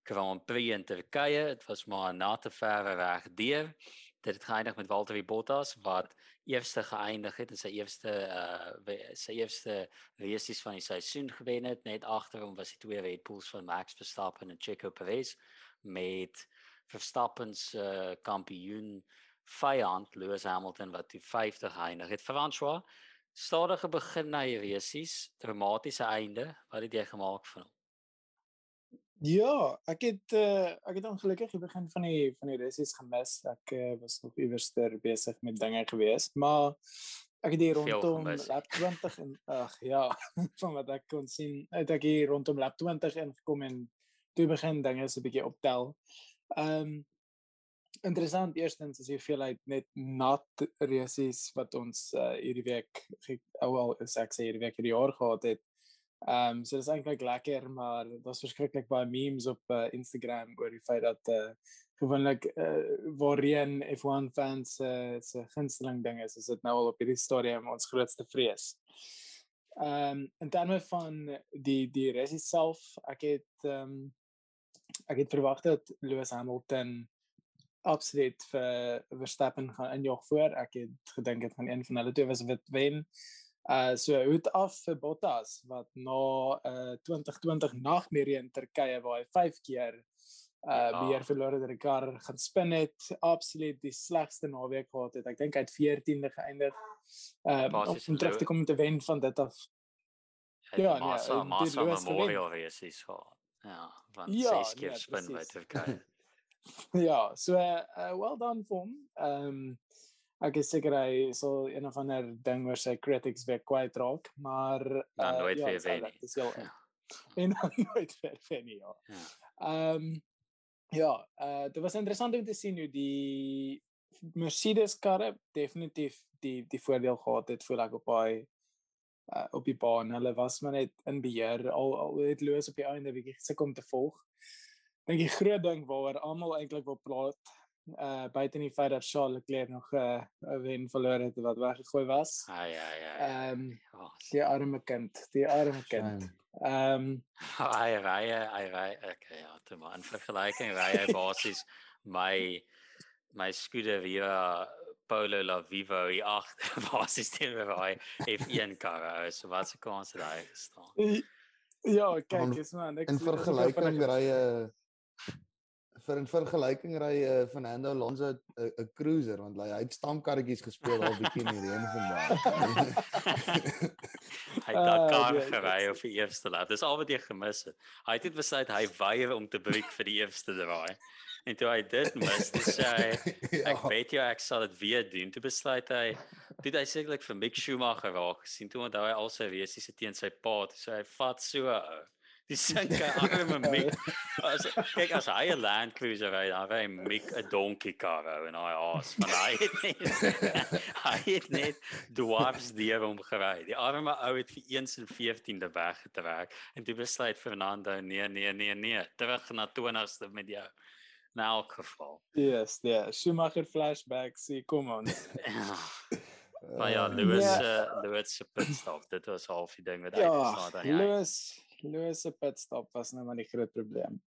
Grand Prix in Turkye. Dit was maar na te ver weg deur. Dit het geëindig met Valtteri Bottas wat eerste geëindig het in sy eerste uh sy eerste race van die seisoen gewen het. Net agter hom was die twee Red Bulls van Max Verstappen en Checo Perez met Verstappen se uh, kampioen vyand Lewis Hamilton wat die 50 geëindig het. François, stadige begin na die races, dramatiese einde. Wat het jy gemaak van hom? Ja, ek het uh, ek het ongelukkig die begin van die van die races gemis. Ek uh, was nog iewerster besig met dinge gewees, maar ek het hier rondom lap 20 en ag ja, van wat ek kon sien, het ek hier rondom lap 20 ingekom en toe begin dinge so 'n bietjie optel. Ehm um, interessant eerstens is hier uit net nat races wat ons uh, hierdie week ou al is ek sê hierdie week hierdie jaar gehad het Ehm um, so dis eintlik lekker maar daar's verskriklik baie memes op uh, Instagram oor die feit dat uh, gewoonlik uh, waarheen F1 fans uh, se gunsteling ding is, is dit nou al op hierdie stadium ons grootste vrees. Ehm um, en dan met van die die race self, ek het ehm um, ek het verwag dat Lewis Hamilton absoluut vir Verstappen gaan injog voor. Ek het gedink dit gaan een van hulle twee was wat wen. Uh so hoed af vir Bottas wat na uh 2020 nagmerrie in Turkye waar hy 5 keer uh ja. beheer verloor het dat die kar gaan spin het absoluut die slegste naweek gehad het. Ek dink hy het 14de geëindig. Uh om terug te kom te wen van dit af. Ja nee Massa Massa Memorial race is gehad. Ja van ja, 6 keer nee, spin by Turkye ja so uh, well done vir hom um ek is seker hy sal een of ander ding oor sy critics weer kwyt raak, maar dan uh, nooit ja, weer wen nie. Dis heel ja. en dan nooit weer wen nie. Ja. Ehm ja, um, ja uh, dit was interessant om te sien hoe die Mercedes karre definitief die die voordeel gehad het voel ek op daai uh, op die baan. Hulle was maar net in beheer al al het loos op die einde bietjie gesukkel om te volg. Dink die groot ding waaroor almal eintlik wil praat uh buite die feit dat Charles Leclerc nog 'n uh, wen verloor het wat weggegooi was. Ai ai ai. Ehm um, die arme kind, die arme kind. Ehm um, ai ai ai ai okay ja, toe maar in vergelyking ry hy basies my my Scuderia Polo La Vivo i8 basies teen hy F1 kar. So wat se kans het hy gestaan? Ja, kyk, is man, ek in vergelyking ry 'n vir 'n vergelyking ry uh, Fernando Alonso 'n cruiser want hy het stamkarretjies gespeel al bietjie in die reën vandag. hy het daai kar uh, gery op die eerste lap. Dis al wat jy gemis het. Hy het net besluit hy weier om te breek vir die eerste draai. En toe hy dit mis, dis hy ja. ek weet jy ek sal dit weer doen. Toe besluit hy dit hy sekerlik vir Mick Schumacher raak. sien toe onthou hy al sy resies teen sy pa. So hy vat so die sinke arme Mick. As kyk as hy 'n Land Cruiser ry, dan ry Mick 'n donkey car en hy as van hy het net hy het net dwarfs die hom gery. Die arme ou het vir 1 en 14de weggetrek en toe besluit Fernando nee nee nee nee, terug na 20ste met jou. Nou elk geval. Yes, ja, yeah. Schumacher flashbacks, see, kom on. Maar ja, Lewis uh, yeah. Lewis se pitstop, dit was half die ding wat ja, uitgestaan het. Ja, Lewis Lewis se pitstop was nou maar die groot probleem.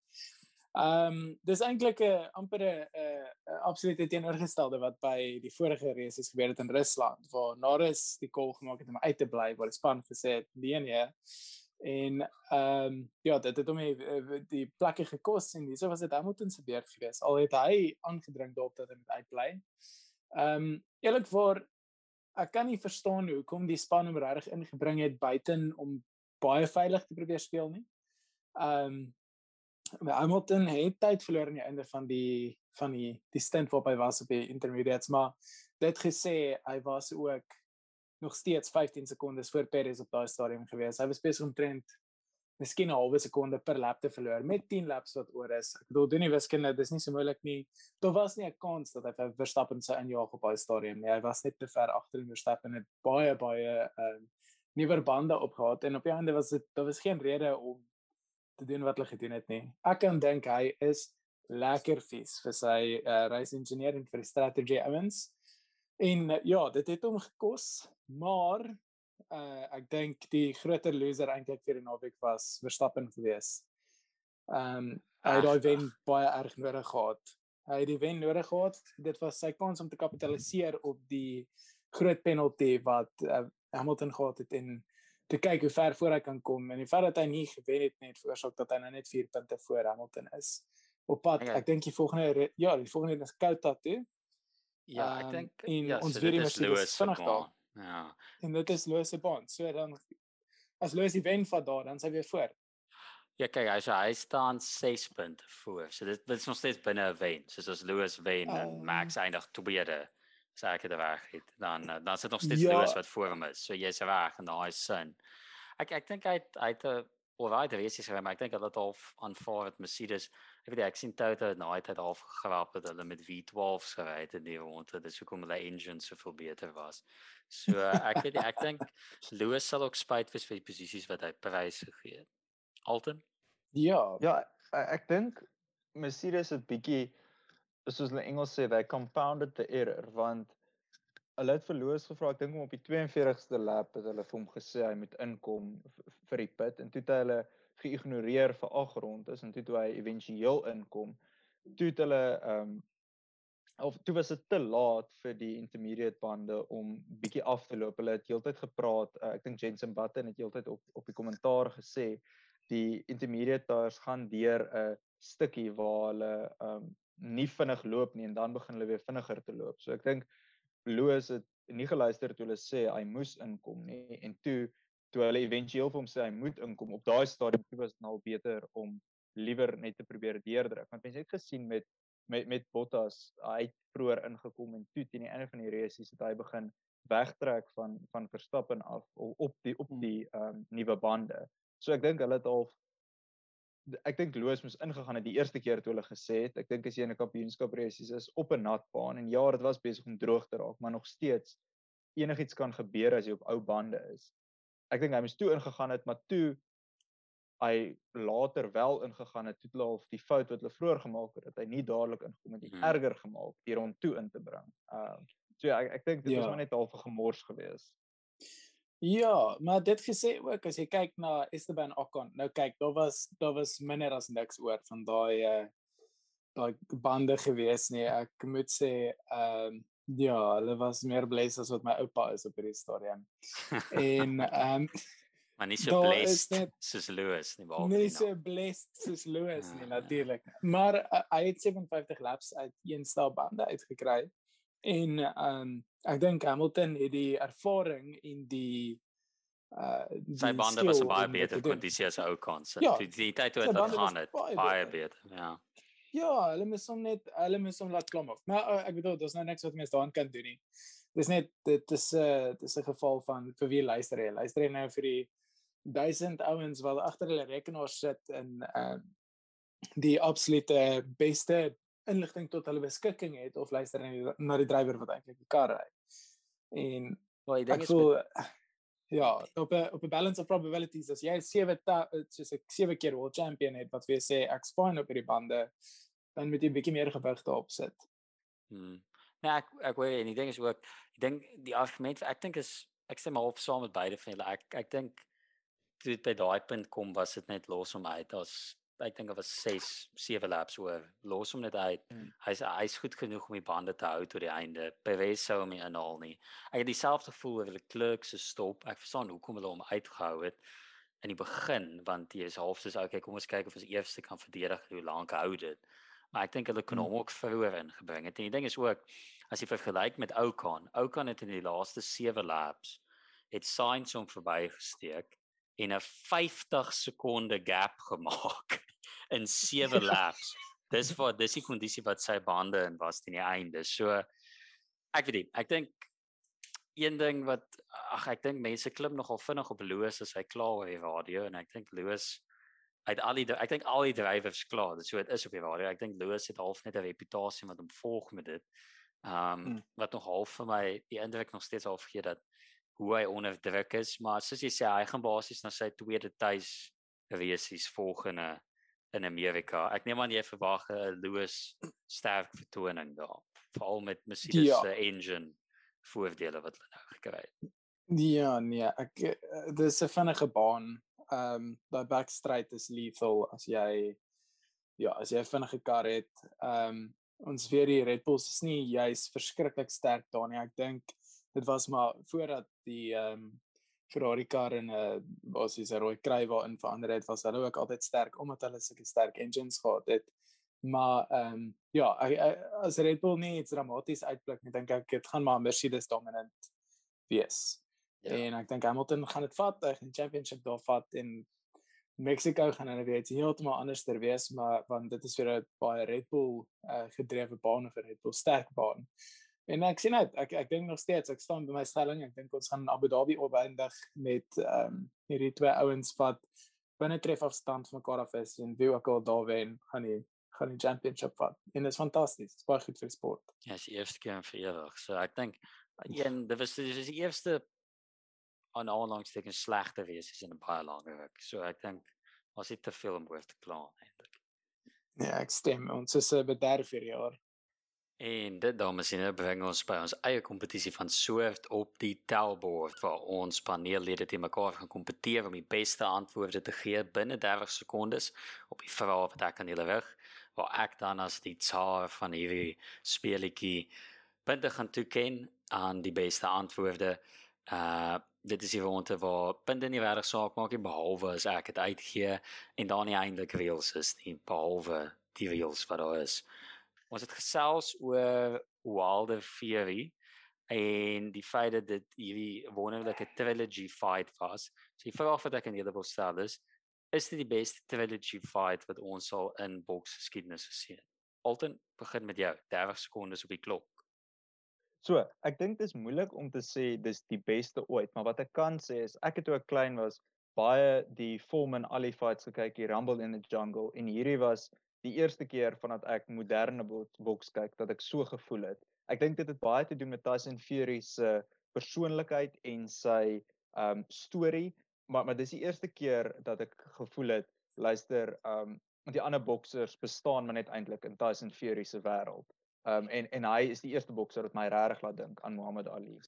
Ehm um, dis eintlik 'n amper 'n 'n absolute teenoorgestelde wat by die vorige races gebeur het in Rusland waar Norris die call gemaak het om uit te bly waar die span gesê het nee nee en ehm um, ja dit het hom die, die plekke gekos en dis was dit Hamilton se beurt gewees al het hy aangedring daarop dat hy moet uitbly. Ehm um, eerlikwaar ek kan nie verstaan hoekom die span hom regtig ingebring het buiten om baie veilig te probeer speel nie. Ehm um, Hamilton het tyd verloor aan die einde van die van die die stint waarop hy was op die intermediates, maar dit gesê hy was ook nog steeds 15 sekondes voor Perez op daai stadium gewees. Hy was besig om trend miskien 'n halwe sekonde per lap te verloor met 10 laps wat oor is. Ek bedoel doen nie wiskunde, dis nie so moeilik nie. Daar was nie 'n kans dat hy Verstappen sou injaag op daai stadium nie. Hy was net te ver agter en Verstappen het baie baie ehm uh, nuwe bande opgehad en op die einde was dit daar was geen rede om te doen wat hulle gedoen het nie. Ek kan dink hy is lekker vies vir sy uh, race engineer en vir die strategy ouens. En uh, ja, dit het hom gekos, maar uh ek dink die groter loser eintlik vir die naweek was Verstappen gewees. Ehm um, hy het daai wen baie erg nodig gehad. Hy het die wen nodig gehad. Dit was sy kans om te kapitaliseer op die groot penalty wat uh, Hamilton gehad het en te kyk hoe ver voor hy kan kom en die feit dat hy nie gewen het net veroorsaak dat hy nou net 4 punte voor Hamilton is. Op pad, ek dink die volgende ja, die volgende is Kouta toe. Ja, ek dink um, ja, ons so weer is Lewis vinnig daar. Ja. En dit is Lewis se baan. So dan as Lewis die wen van daar, dan sy weer voor. Ja, kyk, hy so hy staan 6 punte voor. So dit dit is nog steeds binne 'n wen. Soos as Lewis wen en Ehm. Max eindig tweede, sê ek dit reg het, dan eh, dan sit nog steeds Ja. Lewis wat voor hom is. So jy's reg en daai sin. Ek ek dink hy het- hy het 'n alright race gery, maar ek dink dat dit half aanvaar het Mercedes. Ek weet ek sien Toto het nou het half gegrap dat hulle met V12s gery het in die ronde. Dis hoekom hulle engine soveel beter was. So ek weet ek dink Lewis sal ook spyt wees vir die posisies wat hy prys gegee het. Alton? Ja, Ja, ek, ek dink Mercedes het bietjie soos hulle Engels sê, they compounded the error want hulle het verloos gevra, ek dink om op die 42ste lap het hulle vir hom gesê hy moet inkom vir die pit en toe het hulle geïgnoreer vir 8 rondes en toe toe hy éventueel inkom, toe het hulle ehm um, of toe was dit te laat vir die intermediate bande om bietjie af te loop. Hulle het heeltyd gepraat. Uh, ek dink Jensen Button het heeltyd op op die kommentaar gesê die intermediate tires gaan deur 'n stukkie waar hulle ehm um, nie vinnig loop nie en dan begin hulle weer vinniger te loop. So ek dink Lewis het nie geluister toe hulle sê hy moes inkom nie en toe toe hulle éventueel vir hom sê hy moet inkom op daai stadium toe was dit nou beter om liewer net te probeer deurdruk. Want mense het gesien met met met Bottas, hy het vroeër ingekom en toe teen die einde van die race het hy begin wegtrek van van Verstappen af op die op die ehm um, nuwe bande. So ek dink hulle het al ek dink Loos moes ingegaan het die eerste keer toe hulle gesê het. Ek dink as jy in 'n kampioenskap race is op 'n nat baan en ja, dit was besig om droog te raak, maar nog steeds enigiets kan gebeur as jy op ou bande is. Ek dink hy moes toe ingegaan het, maar toe hy later wel ingegaan het, toe hulle al die fout wat hulle vroeër gemaak het, dat hy nie dadelik ingekom het, het Mhm. erger gemaak deur hom toe in te bring. Ehm uh, so ja, ek ek dink dit ja. was maar net half 'n gemors geweest. Ja, maar dit gesê ook as jy kyk na Esteban Ocon. Nou kyk, daar was daar was minder as niks oor van daai uh daai bande gewees nie. Ek moet sê ehm um, ja, hulle was meer bless as wat my oupa is op hierdie stadium. En ehm um, Maar nie so blessed net- soos Lewis nie behalwe nie die so blessed soos Lewis nie Ja. natuurlik. Maar uh, hy het 57 laps uit een stel bande uitgekry. En ehm um, ek dink Hamilton het die ervaring en die uh Sy die bande was in baie beter kondisie as ou kans. Ja, Toe die tyd toe sy dit gegaan het, baie baie beter. beter, ja. Ja, hulle moes hom net hulle moes hom laat klim af. Maar uh, ek bedoel, daar's nou niks wat mense daaraan kan doen nie. Dis net dit is 'n uh, dis 'n geval van vir wie luister jy? Luister jy nou vir die duisend ouens wat agter hulle rekenaar sit ehm uh, die absolute beste inligting tot hulle beskikking het of luister jy na die drywer wat eintlik die kar ry? En Wel, die ding ek is voel met, ja, op 'n op 'n balance of probabilities as jy sewe ta- soos ek sewe keer world champion het wat jou sê ek's fine op hierdie bande, dan moet jy 'n bietjie meer gewig daarop sit. hmm. Nee, ek ek weet en die ding is ook, ek dink die argument ek dink is ek stem half saam met beide van julle. Ek ek dink toe dit by daai punt kom was dit net los om uit. Daar's ek dink dit was 6 7 laps oor. Los hom net uit. Hmm. Hy's hy's goed genoeg om die bande te hou tot die einde. Perez sou hom nie inhaal nie. Ek het dieselfde gevoel oor hulle Klerk se stop. Ek verstaan hoekom hulle hom uitgehou het in die begin want jy is half soos okay, kom ons kyk of ons eerste kan verdedig hoe lank hou dit. Maar ek dink hulle kon Hmm. hom ook vroeër ingebring het. En die ding is ook as jy vergelyk met Ocon, Ocon het in die laaste 7 laps het Sainz hom verbygesteek en 'n 50 sekonde gap gemaak in 7 laps. Dis vir dis die kondisie wat sy bande in was teen die einde. So ek weet nie, ek dink een ding wat ag ek dink mense klim nogal vinnig op Lewis as hy klaar oor die radio en ek dink Lewis uit al die ek dink al die drywers klaar. Dit so dit is op die radio. Ek dink Lewis het half net 'n reputasie wat hom volg met dit. Ehm um, mm. wat nog half vir my die indruk nog steeds half gee dat hoe hy onder druk is, maar soos jy sê hy gaan basies na sy tweede tuis weesies volgende in Amerika. Ek neem aan jy verwag 'n Lewis sterk vertoning daar, veral met Mercedes ja. se engine voordele wat hulle nou gekry het. Ja, nee, ek eh, dis 'n vinnige baan ehm um, daai backstraight is lethal as jy ja, as jy 'n vinnige kar het. Ehm um, ons weet die Red Bulls is nie juis verskriklik sterk daar nie. Ek dink dit was maar voordat die ehm um, Ferrari kar in 'n uh, basies 'n rooi krywa in verander het, was hulle ook altyd sterk omdat hulle sulke sterk engines gehad het. Maar ehm um, ja, ek, ek, as Red Bull nie iets dramaties uitblik nie, dink ek dit gaan maar Mercedes dominant wees. Ja. En ek dink Hamilton gaan dit vat, hy gaan die championship daar vat en Mexico gaan hulle weet heeltemal anders ter wees, maar want dit is vir 'n baie Red Bull uh, gedrewe baan of 'n Red Bull sterk baan. En ek sien dit, ek ek dink nog steeds, ek staan by my stelling, ek dink ons gaan Abu Dhabi opeindig met ehm um, hierdie twee ouens wat binne tref afstand van mekaar af is en wie ook al daar wen, gaan die gaan die championship vat. En dit is fantasties, dit is baie goed vir sport. Ja, is die eerste keer vir ewig. So ek dink een dit was dit was die eerste aan onlangs teken slegte wees is in 'n baie langer ruk. So ek dink ons het te veel om oor te kla eintlik. Ja, ek stem. Ons is 'n eh, bederf vir jaar. En dit dames en here bring ons by ons eie kompetisie van Swift op die tellbord waar ons paneellede te mekaar gaan kompeteer om die beste antwoorde te gee binne 30 sekondes op die vrae wat ek aan julle rig waar ek dan as die tsaar van hierdie speletjie punte gaan toeken aan die beste antwoorde. Uh dit is die ronde waar punte nie regtig saak maak nie behalwe as ek dit uitgee en dan nie eintlik reels is nie behalwe die reels wat daar is. Ons het gesels oor Wilder Fury en die feit dat dit hierdie wonderlike trilogy fight was. So die vraag wat ek aan julle wil stel is is dit die beste trilogy fight wat ons sal in boks geskiedenis gesien? Alton begin met jou. 30 sekondes op die klok. So, ek dink dit is moeilik om te sê dis die beste ooit, maar wat ek kan sê is ek het toe ek klein was baie die Foreman Ali fights gekyk, die Rumble in the Jungle en hierdie was die eerste keer vandat ek moderne boks kyk dat ek so gevoel het. Ek dink dit het baie te doen met Tyson Fury se persoonlikheid en sy um storie, maar maar dis die eerste keer dat ek gevoel het luister um die ander boksers bestaan maar net eintlik in Tyson Fury se wêreld. Um en en hy is die eerste bokser wat my regtig laat dink aan Muhammad Ali.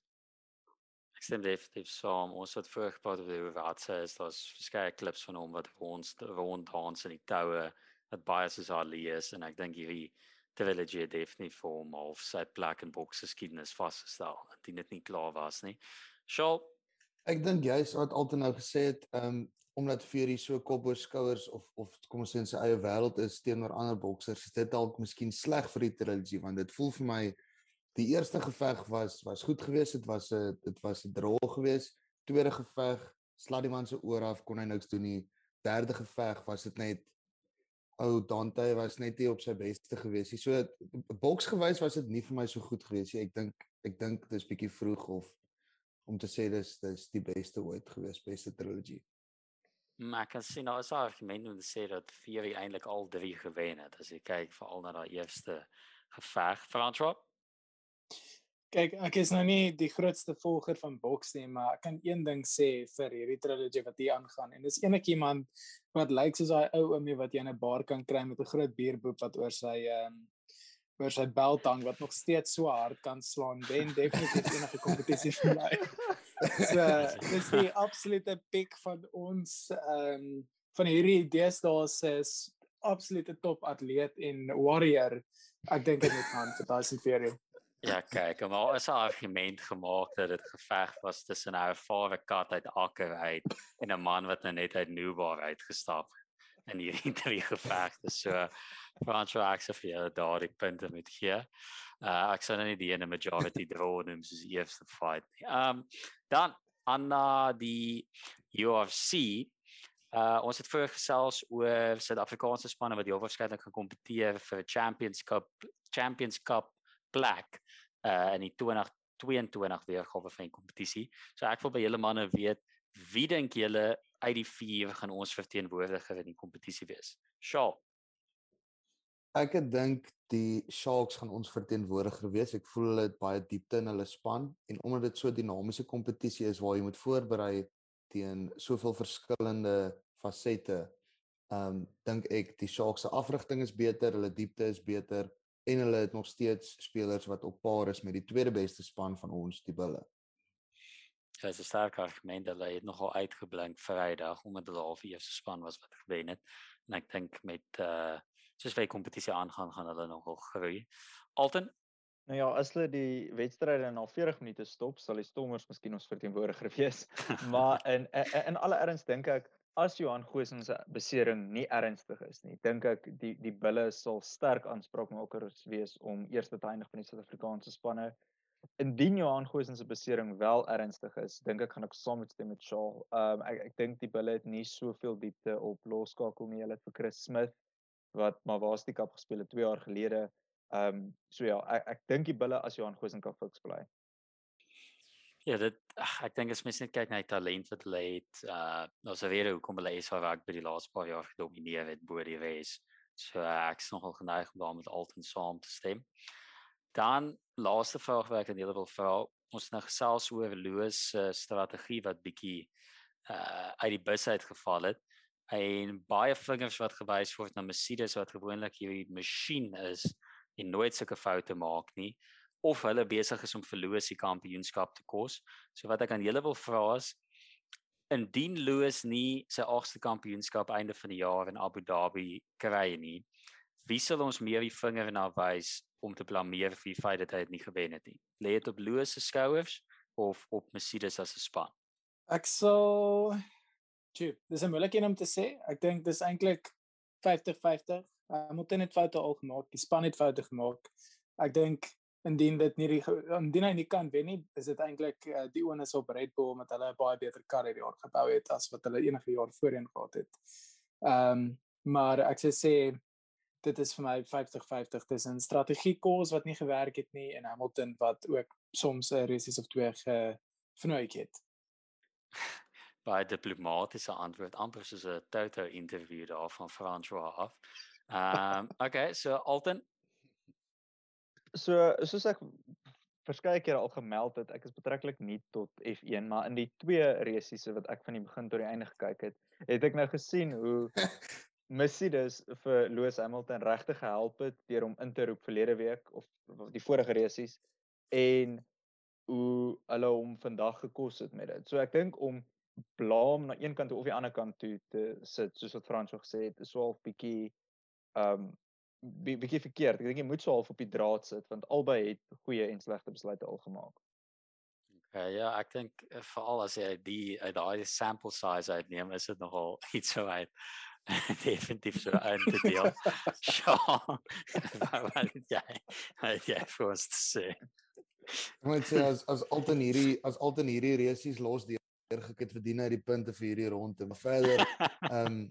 Ek stem definitief saam. Ons het voorgepraat oor hoe wat sê is daar's verskeie klips van hom wat ons rond dans in die toue wat baie soos Ali is en ek dink hierdie trilogy definitief vir hom of sy plek in boksgeskiedenis vasgestel. Dit net nie klaar was nie. Shaw Ek dink jy's wat altyd nou gesê het, um omdat Fury so kop oor skouers of of kom ons sê in sy eie wêreld is teenoor ander boksers, is dit dalk miskien sleg vir die trilogy want dit voel vir my die eerste geveg was was goed geweest, dit was 'n dit was 'n drol geweest. Tweede geveg, slaat die man se oor af, kon hy niks doen nie. Derde geveg was dit net ou Dante was net nie op sy beste geweest nie. So boksgewys was dit nie vir my so goed geweest nie. Ek dink ek dink dit is bietjie vroeg of om te sê dis dis die beste ooit geweest, beste trilogy. Maar kan sien nou daar argument om te sê dat Fury eintlik al drie gewen het as jy kyk veral na daai eerste geveg Frantrop. Kyk, ek is nou nie die grootste volger van boks nie, maar ek kan een ding sê vir hierdie trilogy wat hier aangaan en dis enige iemand wat lyk soos daai ou oomie wat jy in 'n bar kan kry met 'n groot bierboep wat oor sy ehm um, oor sy belt hang wat nog steeds so hard kan slaan, wen definitief enige kompetisie vir my. so dis die absolute piek van ons ehm um, van hierdie deesdae is absolute top atleet en warrior. Ek dink dit gaan vir Tyson Fury. Ja, kyk, maar as 'n argument gemaak dat dit geveg was tussen 'n ervare kat uit Akker uit en 'n man wat nou net uit Newbar uitgestap in hierdie drie gevegte. So Franco Axel vir daardie punte met hier. Uh ek sou nou nie die ene majority draw noem soos die eerste fight nie. Um dan uh, die UFC uh ons het vroeër gesels oor Suid-Afrikaanse spanne wat heel waarskynlik gaan kompeteer vir Champions Cup Champions Cup Black uh in die 2022 weergawe van die kompetisie. So ek wil by julle manne weet wie dink julle uit die vier gaan ons verteenwoordiger in die kompetisie wees. Shaw. Ek dink die Sharks gaan ons verteenwoordiger wees. Ek voel hulle het baie diepte in hulle span en omdat dit so 'n dinamiese kompetisie is waar jy moet voorberei teen soveel verskillende fasette, ehm um, dink ek die Sharks se afrigting is beter, hulle diepte is beter en hulle het nog steeds spelers wat op par is met die tweede beste span van ons, die Bulle. Ja, dit is 'n sterk argument dat hy nogal uitgeblink Vrydag omdat hulle half eerste span was wat gewen het. En ek dink met uh soos baie kompetisie aangaan gaan hulle nogal groei. Alten Nou ja, as hulle die wedstryde in al 40 minute stop, sal die Stormers miskien ons verteenwoordiger wees. maar in, in in alle erns dink ek as Johan Goosen se besering nie ernstig is nie, dink ek die die bulle sal sterk aanspraakmakers wees om eerste te eindig van die Suid-Afrikaanse spanne. Indien Johan Goosen se besering wel ernstig is, dink ek gaan ek saam met stem met Shaw. Ehm um, ek ek dink die bulle het nie soveel diepte op loskakel nie. Hulle het vir Chris Smith wat maar waar's die kap gespeel het 2 jaar gelede. Ehm um, so ja, ek ek dink die bulle as Johan Goosen kan fiks bly. Ja, dit ach, ek dink as mens net kyk na die talent wat hulle het, uh ons weet hoekom hulle waar ek by die laaste paar jaar gedomeineer het bo die res. So uh, ek is nogal geneig om daarmee altyd saam te stem. Dan laaste vraag wat ek aan julle wil vra, ons nou gesels oor Loos se uh, strategie wat bietjie uh uit die bus uit geval het en baie vingers wat gewys word na Mercedes wat gewoonlik hierdie masjien is en nooit sulke foute maak nie of hulle besig is om verloos die kampioenskap te kos. So wat ek aan julle wil vra is indien Loos nie sy agste kampioenskap einde van die jaar in Abu Dhabi kry nie, wie sal ons meer die vinger na wys om te blameer vir die feit dat hy dit nie gewen het nie? Lê dit op Loos se skouers of op Mercedes as 'n span? Ek sal Tjie, dis 'n moeilike een om te sê. Ek dink dis eintlik 50-50. Hamilton het foute al gemaak, die span het foute gemaak. Ek dink indien dit nie die indien hy nie kan wen nie, is dit eintlik uh, die onus op Red Bull omdat hulle 'n baie beter kar hierdie jaar gebou het as wat hulle enige jaar voorheen gehad het. Ehm um, maar ek sê sê dit is vir my 50-50 tussen strategie kos wat nie gewerk het nie en Hamilton wat ook soms 'n races of twee gevnooi het. Baie diplomatiese antwoord amper soos 'n Toto interview daar van François af. Ehm um, okay, so Alton So soos ek verskeie kere al gemeld het, ek is betreklik nie tot F1, maar in die twee resies wat ek van die begin tot die einde gekyk het, het ek nou gesien hoe Mercedes vir Lewis Hamilton regtig gehelp het deur hom in te roep verlede week of die vorige resies en hoe hulle hom vandag gekos het met dit. So ek dink om blame na een kant of die ander kant toe te sit, soos wat Frans gesê het, is swaar bietjie um bietjie verkeerd. Ek dink jy moet so half op die draad sit want albei het goeie en slegte besluite al gemaak. Okay, ja, ek dink eh, veral as jy die uit daai sample size uitneem, is dit nogal iets so uit definitief so uit te deel. Sjoe. Wat jy? Wat jy vir sê? Ek moet sê as as altyd hierdie as altyd hierdie resies los deur gekit verdien hy die punte vir hierdie ronde. Maar verder ehm um,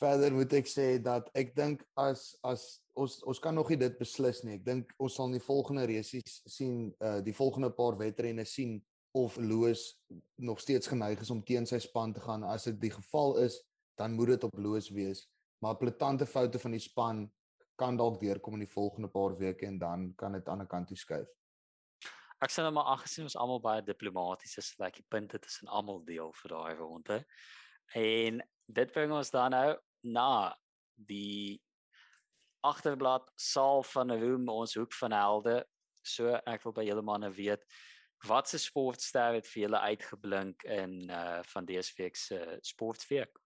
verder moet ek sê dat ek dink as as ons ons kan nog nie dit beslis nie. Ek dink ons sal in die volgende resies sien uh die volgende paar wedrenne sien of Loos nog steeds geneig is om teen sy span te gaan. As dit die geval is, dan moet dit op Loos wees. Maar platante foute van die span kan dalk deurkom in die volgende paar weke en dan kan dit aan 'n kant toe skuif. Ek sê nou maar aangesien ons almal baie diplomaties is, dat die punte tussen almal deel vir daai ronde. En dit bring ons dan nou na die agterblad saal van 'n room ons hoek van helde. So ek wil by julle manne weet wat se sportster het vir julle uitgeblink in uh van DSV se sportweek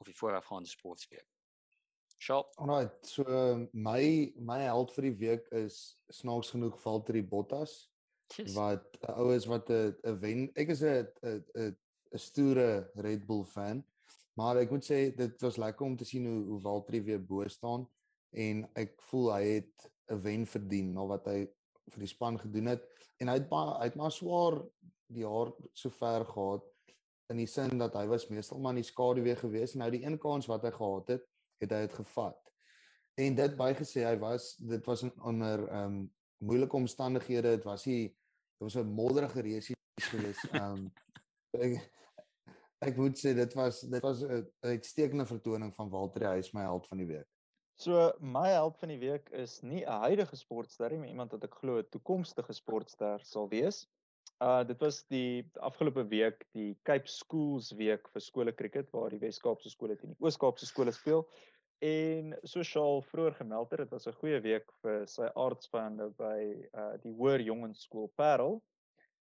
of die voorafgaande sportweek. Shop. Alright, so my my held vir die week is snaaks genoeg Valtteri Bottas yes. wat 'n ou is wat 'n 'n wen ek is 'n 'n 'n stoere Red Bull fan. Maar ek moet sê dit was lekker om te sien hoe hoe Walter weer bo staan en ek voel hy het 'n wen verdien na wat hy vir die span gedoen het en hy het baie hy het maar swaar die jaar sover gehad in die sin dat hy was meestal maar in die skaduwee gewees en nou die een kans wat hy gehad het het hy dit gevat. En dit bygesê hy was dit was onder ehm um, moeilike omstandighede dit was hy dit was 'n modderige resie gewees ehm um, Ek moet sê dit was dit was 'n uitstekende vertoning van Walter Huys my held van die week. So my held van die week is nie 'n huidige sportster nie, maar iemand wat ek glo 'n toekomstige sportster sal wees. Uh dit was die afgelope week die Cape Schools week vir skole cricket waar die Wes-Kaapse skole teen die Oos-Kaapse skole speel. En sosiaal vroeër gemeld het, dit was 'n goeie week vir sy aardsvande by uh die Hoër Jongensskool Parel.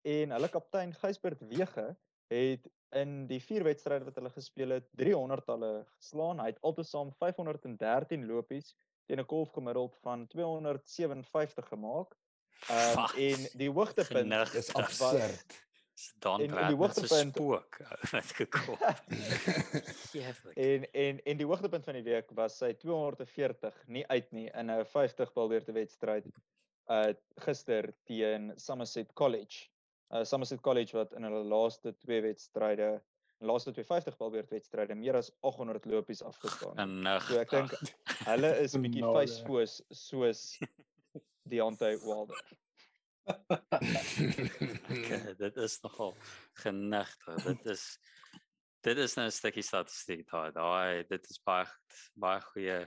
En hulle kaptein Gysbert Wege het in die vier wedstryde wat hulle gespeel het, 300 hulle geslaan. Hy het altesaam 513 lopies teen 'n golf gemiddeld van 257 gemaak. Um, en die hoogtepunt is absurd. Dan en die hoogtepunt spook het gekom. en en en die hoogtepunt van die week was sy 240 nie uit nie in 'n 50 balbeurte wedstryd uh gister teen Somerset College uh, Somerset College wat in hulle laaste twee wedstryde, laaste 250 balbeurt wedstryde meer as 800 lopies afgestaan het. En uh, so ek dink hulle is 'n bietjie facefoos soos Deontay Wilder. okay, dit is nogal genigter. Dit is dit is nou 'n stukkie statistiek daai. Daai dit is baie baie goeie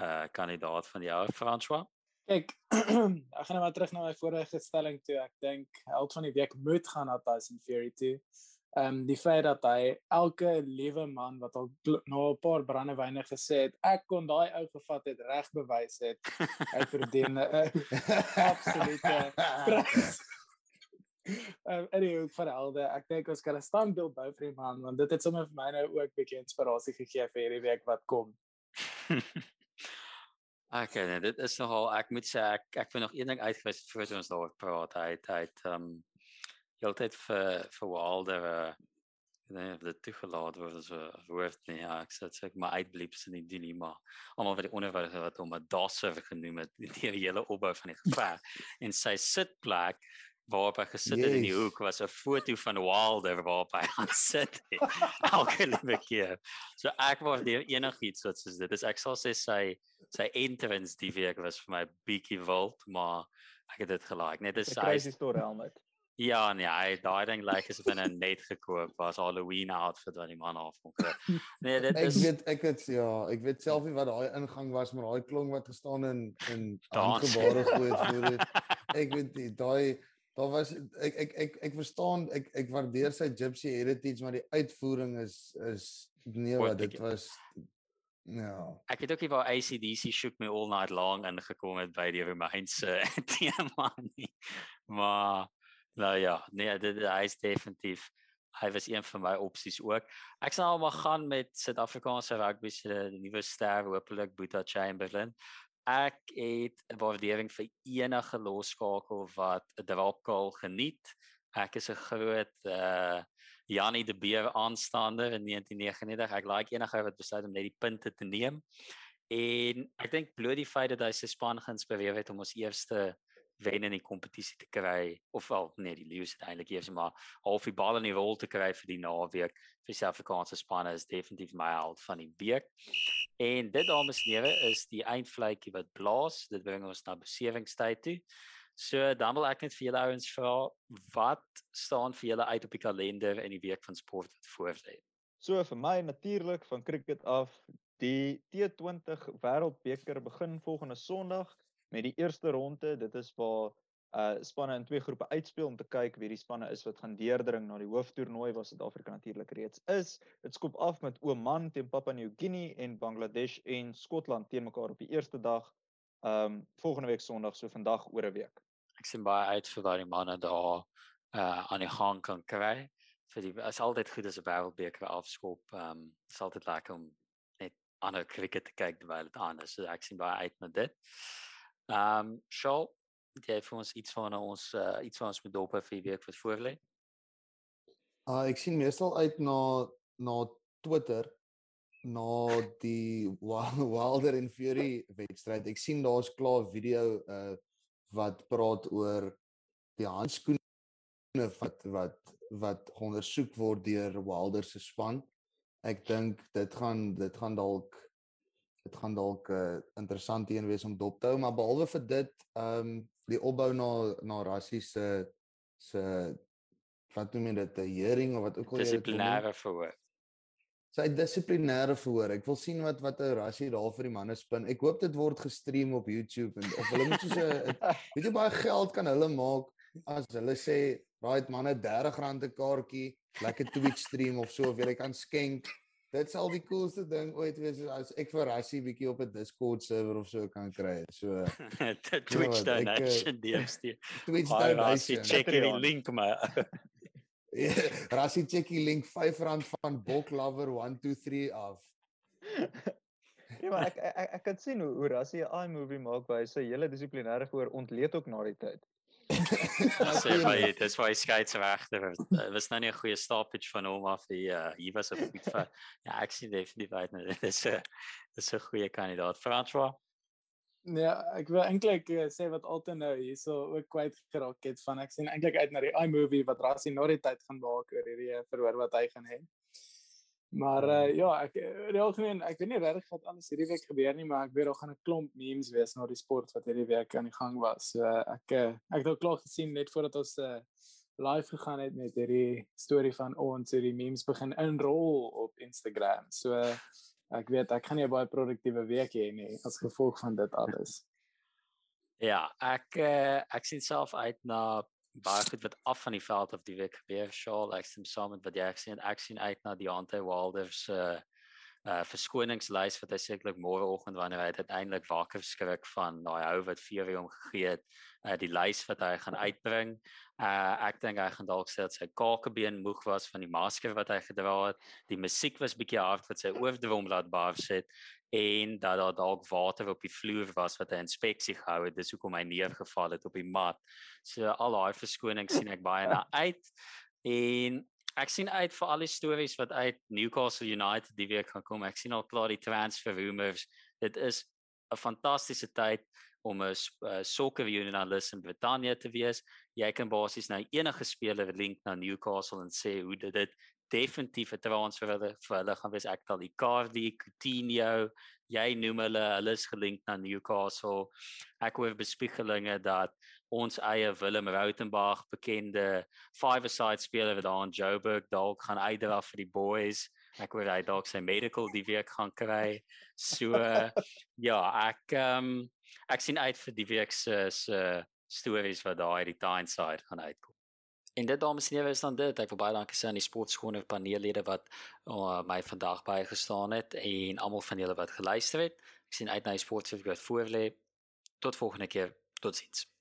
uh kandidaat van jou François. Kyk, ek gaan nou maar terug na my vorige stelling toe. Ek dink held van die week moet gaan na Tyson Fury toe. Ehm um, die feit dat hy elke liewe man wat al na 'n paar brandewyne gesê het, ek kon daai ou gevat het, reg bewys het. Hy verdien 'n absolute prys. Ehm um, anyway, vir helde, ek dink ons kan 'n standbeeld bou vir die man want dit het sommer vir my nou ook 'n bietjie inspirasie gegee vir hierdie week wat kom. Ek nee, dit is nogal ek moet sê ek ek wil nog een ding uitgewys voor ons daar praat. Hy het hy het um, heeltyd vir vir Wilder uh nee, dit toegelaat word as 'n woord nie. Ja, ek sê ek maar uitbliep sin nie doen nie, maar almal wat die onderwys wat hom 'n dasser genoem het, die hele opbou van die geveg en sy sitplek waarop hy gesit het yes. in die hoek was 'n foto van Wilder waarop hy aan sit. Elke liewe keer. So ek waardeer enigiets wat soos dit is. Ek sal sê sy sy entrance die week was vir my bietjie wild, maar ek het dit gelaik. Net is hy crazy story helmet. Ja, nee, hy daai ding lyk asof hy net gekoop was Halloween outfit wat die man af kon kry. Nee, dit is Ek weet ek het ja, ek weet self nie wat daai ingang was met daai klong wat gestaan in in aangebare goeie voor dit. Ek weet daai daar was ek ek ek ek verstaan ek ek waardeer sy gypsy heritage maar die uitvoering is is nee wat dit was ja. Ek het ook nie waar ACDC shook me all night long ingekom het by die Romeinse tema nie. Maar nou ja nee dit hy is definitief hy was een van my opsies ook. Ek sal maar gaan met Suid-Afrikaanse rugby se nuwe ster hopelik Boeta Chamberlain ek het 'n waardering vir enige losskakel wat 'n dropcall geniet. Ek is 'n groot uh Janie de Beer aanstander in 1999. Ek like enige wat besluit om net die punte te neem. En ek dink bloot die feit dat hy sy span geïnspireer het om ons eerste wen in die kompetisie te kry of wel nee die Lions uiteindelik eers maar half die bal in die rol te kry vir die naweek vir Suid-Afrikaanse spanne is definitief my held van die week. En dit dames en here is die eindvletjie wat blaas. Dit bring ons na besewingstyd toe. So dan wil ek net vir julle ouens vra wat staan vir julle uit op die kalender in die week van sport wat voorlê. So vir my natuurlik van cricket af, die T20 Wêreldbeker begin volgende Sondag met die eerste ronde. Dit is waar uh spanne in twee groepe uitspeel om te kyk wie die spanne is wat gaan deurdring na die hooftoernooi waar Suid-Afrika natuurlik reeds is. Dit skop af met Oman teen Papua New Guinea en Bangladesh en Skotland teen mekaar op die eerste dag um volgende week Sondag, so vandag oor 'n week. Ek sien baie uit vir daai manne daar uh aan die gang kan kry. vir die is altyd goed as 'n wêreldbeker afskop. Um is altyd lekker om net ander cricket te kyk terwyl dit aan is. So ek sien baie uit met dit. Um Shaw jy vir ons iets van ons uh, iets van ons met dop vir die week wat voorlê? Ah uh, ek sien meestal uit na na Twitter na die Wilder en Fury wedstryd. Ek sien daar's klaar video uh wat praat oor die handskoene wat wat wat ondersoek word deur Wilder se span. Ek dink dit gaan dit gaan dalk dit gaan dalk 'n uh, interessant een wees om dop te hou, maar behalwe vir dit, ehm um, die opbou na na rassie se se wat noem jy dit 'n hearing of wat ook al jy dit dissiplinêre verhoor sy dissiplinêre verhoor. Ek wil sien wat wat 'n rassie daar vir die manne spin. Ek hoop dit word gestream op YouTube en of hulle moet so 'n weet jy baie geld kan hulle maak as hulle sê, "Right manne, R30 'n kaartjie, lekker Twitch stream of so of jy kan skenk." Dit sal die coolste ding ooit wees as ek vir Rassie bietjie op 'n Discord server of so kan kry. So Twitch donation DMC. Twitch donation. Check die link maar. Ja, Rassie check die link R5 van Bok Lover 123 af. Ja, maar ek ek ek kan sien hoe hoe Rassie 'n iMovie maak waar hy sy hele dissiplinêre gehoor ontleed ook na die tyd. Sê baie dis why skeieregter uh, was nou nie 'n goeie stoppage van hom af die uh, hier was 'n goed vir ja ek sien definitief uit dis 'n dis 'n goeie kandidaat. François Ja, ek wil eintlik uh, sê wat altyd nou hierso ook kwyt geraak het van ek sien eintlik uit na die iMovie wat Rassie na die tyd gaan maak oor hierdie verhoor wat hy gaan hê. Maar uh, ja, ek eh, in algemeen, ek weet nie regtig wat alles hierdie week gebeur nie, maar ek weet daar gaan 'n klomp memes wees na die sport wat hierdie week aan die gang was. So uh, ek ek het al klaar gesien net voordat ons uh, live gegaan het met hierdie storie van ons hoe die memes begin inrol op Instagram. So uh, ek weet ek gaan nie baie produktiewe week hê nie as gevolg van dit alles. Ja, ek uh, ek sien self uit na baie goed wat af van die veld of die week gebeur Shaal ek stem saam met wat jy gesê het ek sien uit na die Ante Wilder se uh, uh verskoningslys wat hy sekerlik môreoggend wanneer hy uiteindelik wakker skrik van daai hou wat vir hom gegee het uh die lys wat hy gaan uitbring. Uh ek dink hy gaan dalk sê dat sy kakebeen moeg was van die masker wat hy gedra het. Die musiek was bietjie hard wat sy oordrom laat baaf sit en dat daar dalk water op die vloer was wat 'n inspeksie gehou het. Dis hoekom hy neergeval het op die mat. So al daai verskoning sien ek baie na uit. En ek sien uit vir al die stories wat uit Newcastle United die week gaan kom. Ek sien al klaar die transfer rumors. Dit is 'n fantastiese tyd om 'n uh, soccer journalist in Brittanje te wees. Jy kan basies nou enige speler link na Newcastle en sê hoe dit dit definitief 'n transfer vir hulle vir hulle gaan wees. Ek tel die Cardi, Coutinho, jy noem hulle, hulle is gelink na Newcastle. Ek hoor bespiegelinge dat ons eie Willem Rautenbach, bekende five-a-side speler wat daar in Joburg dalk gaan uitdra vir die boys. Ek hoor hy dalk sy medical die week gaan kry. So ja, ek ehm um, ek sien uit vir die week se se stories wat daar uit die Tyneside gaan uitkom. En dit dames en here is dan dit. Ek wil baie dankie sê aan die sportskone paneellede wat uh, my vandag bygestaan het en almal van julle wat geluister het. Ek sien uit na die sportse wat voor lê. Tot volgende keer. Totsiens.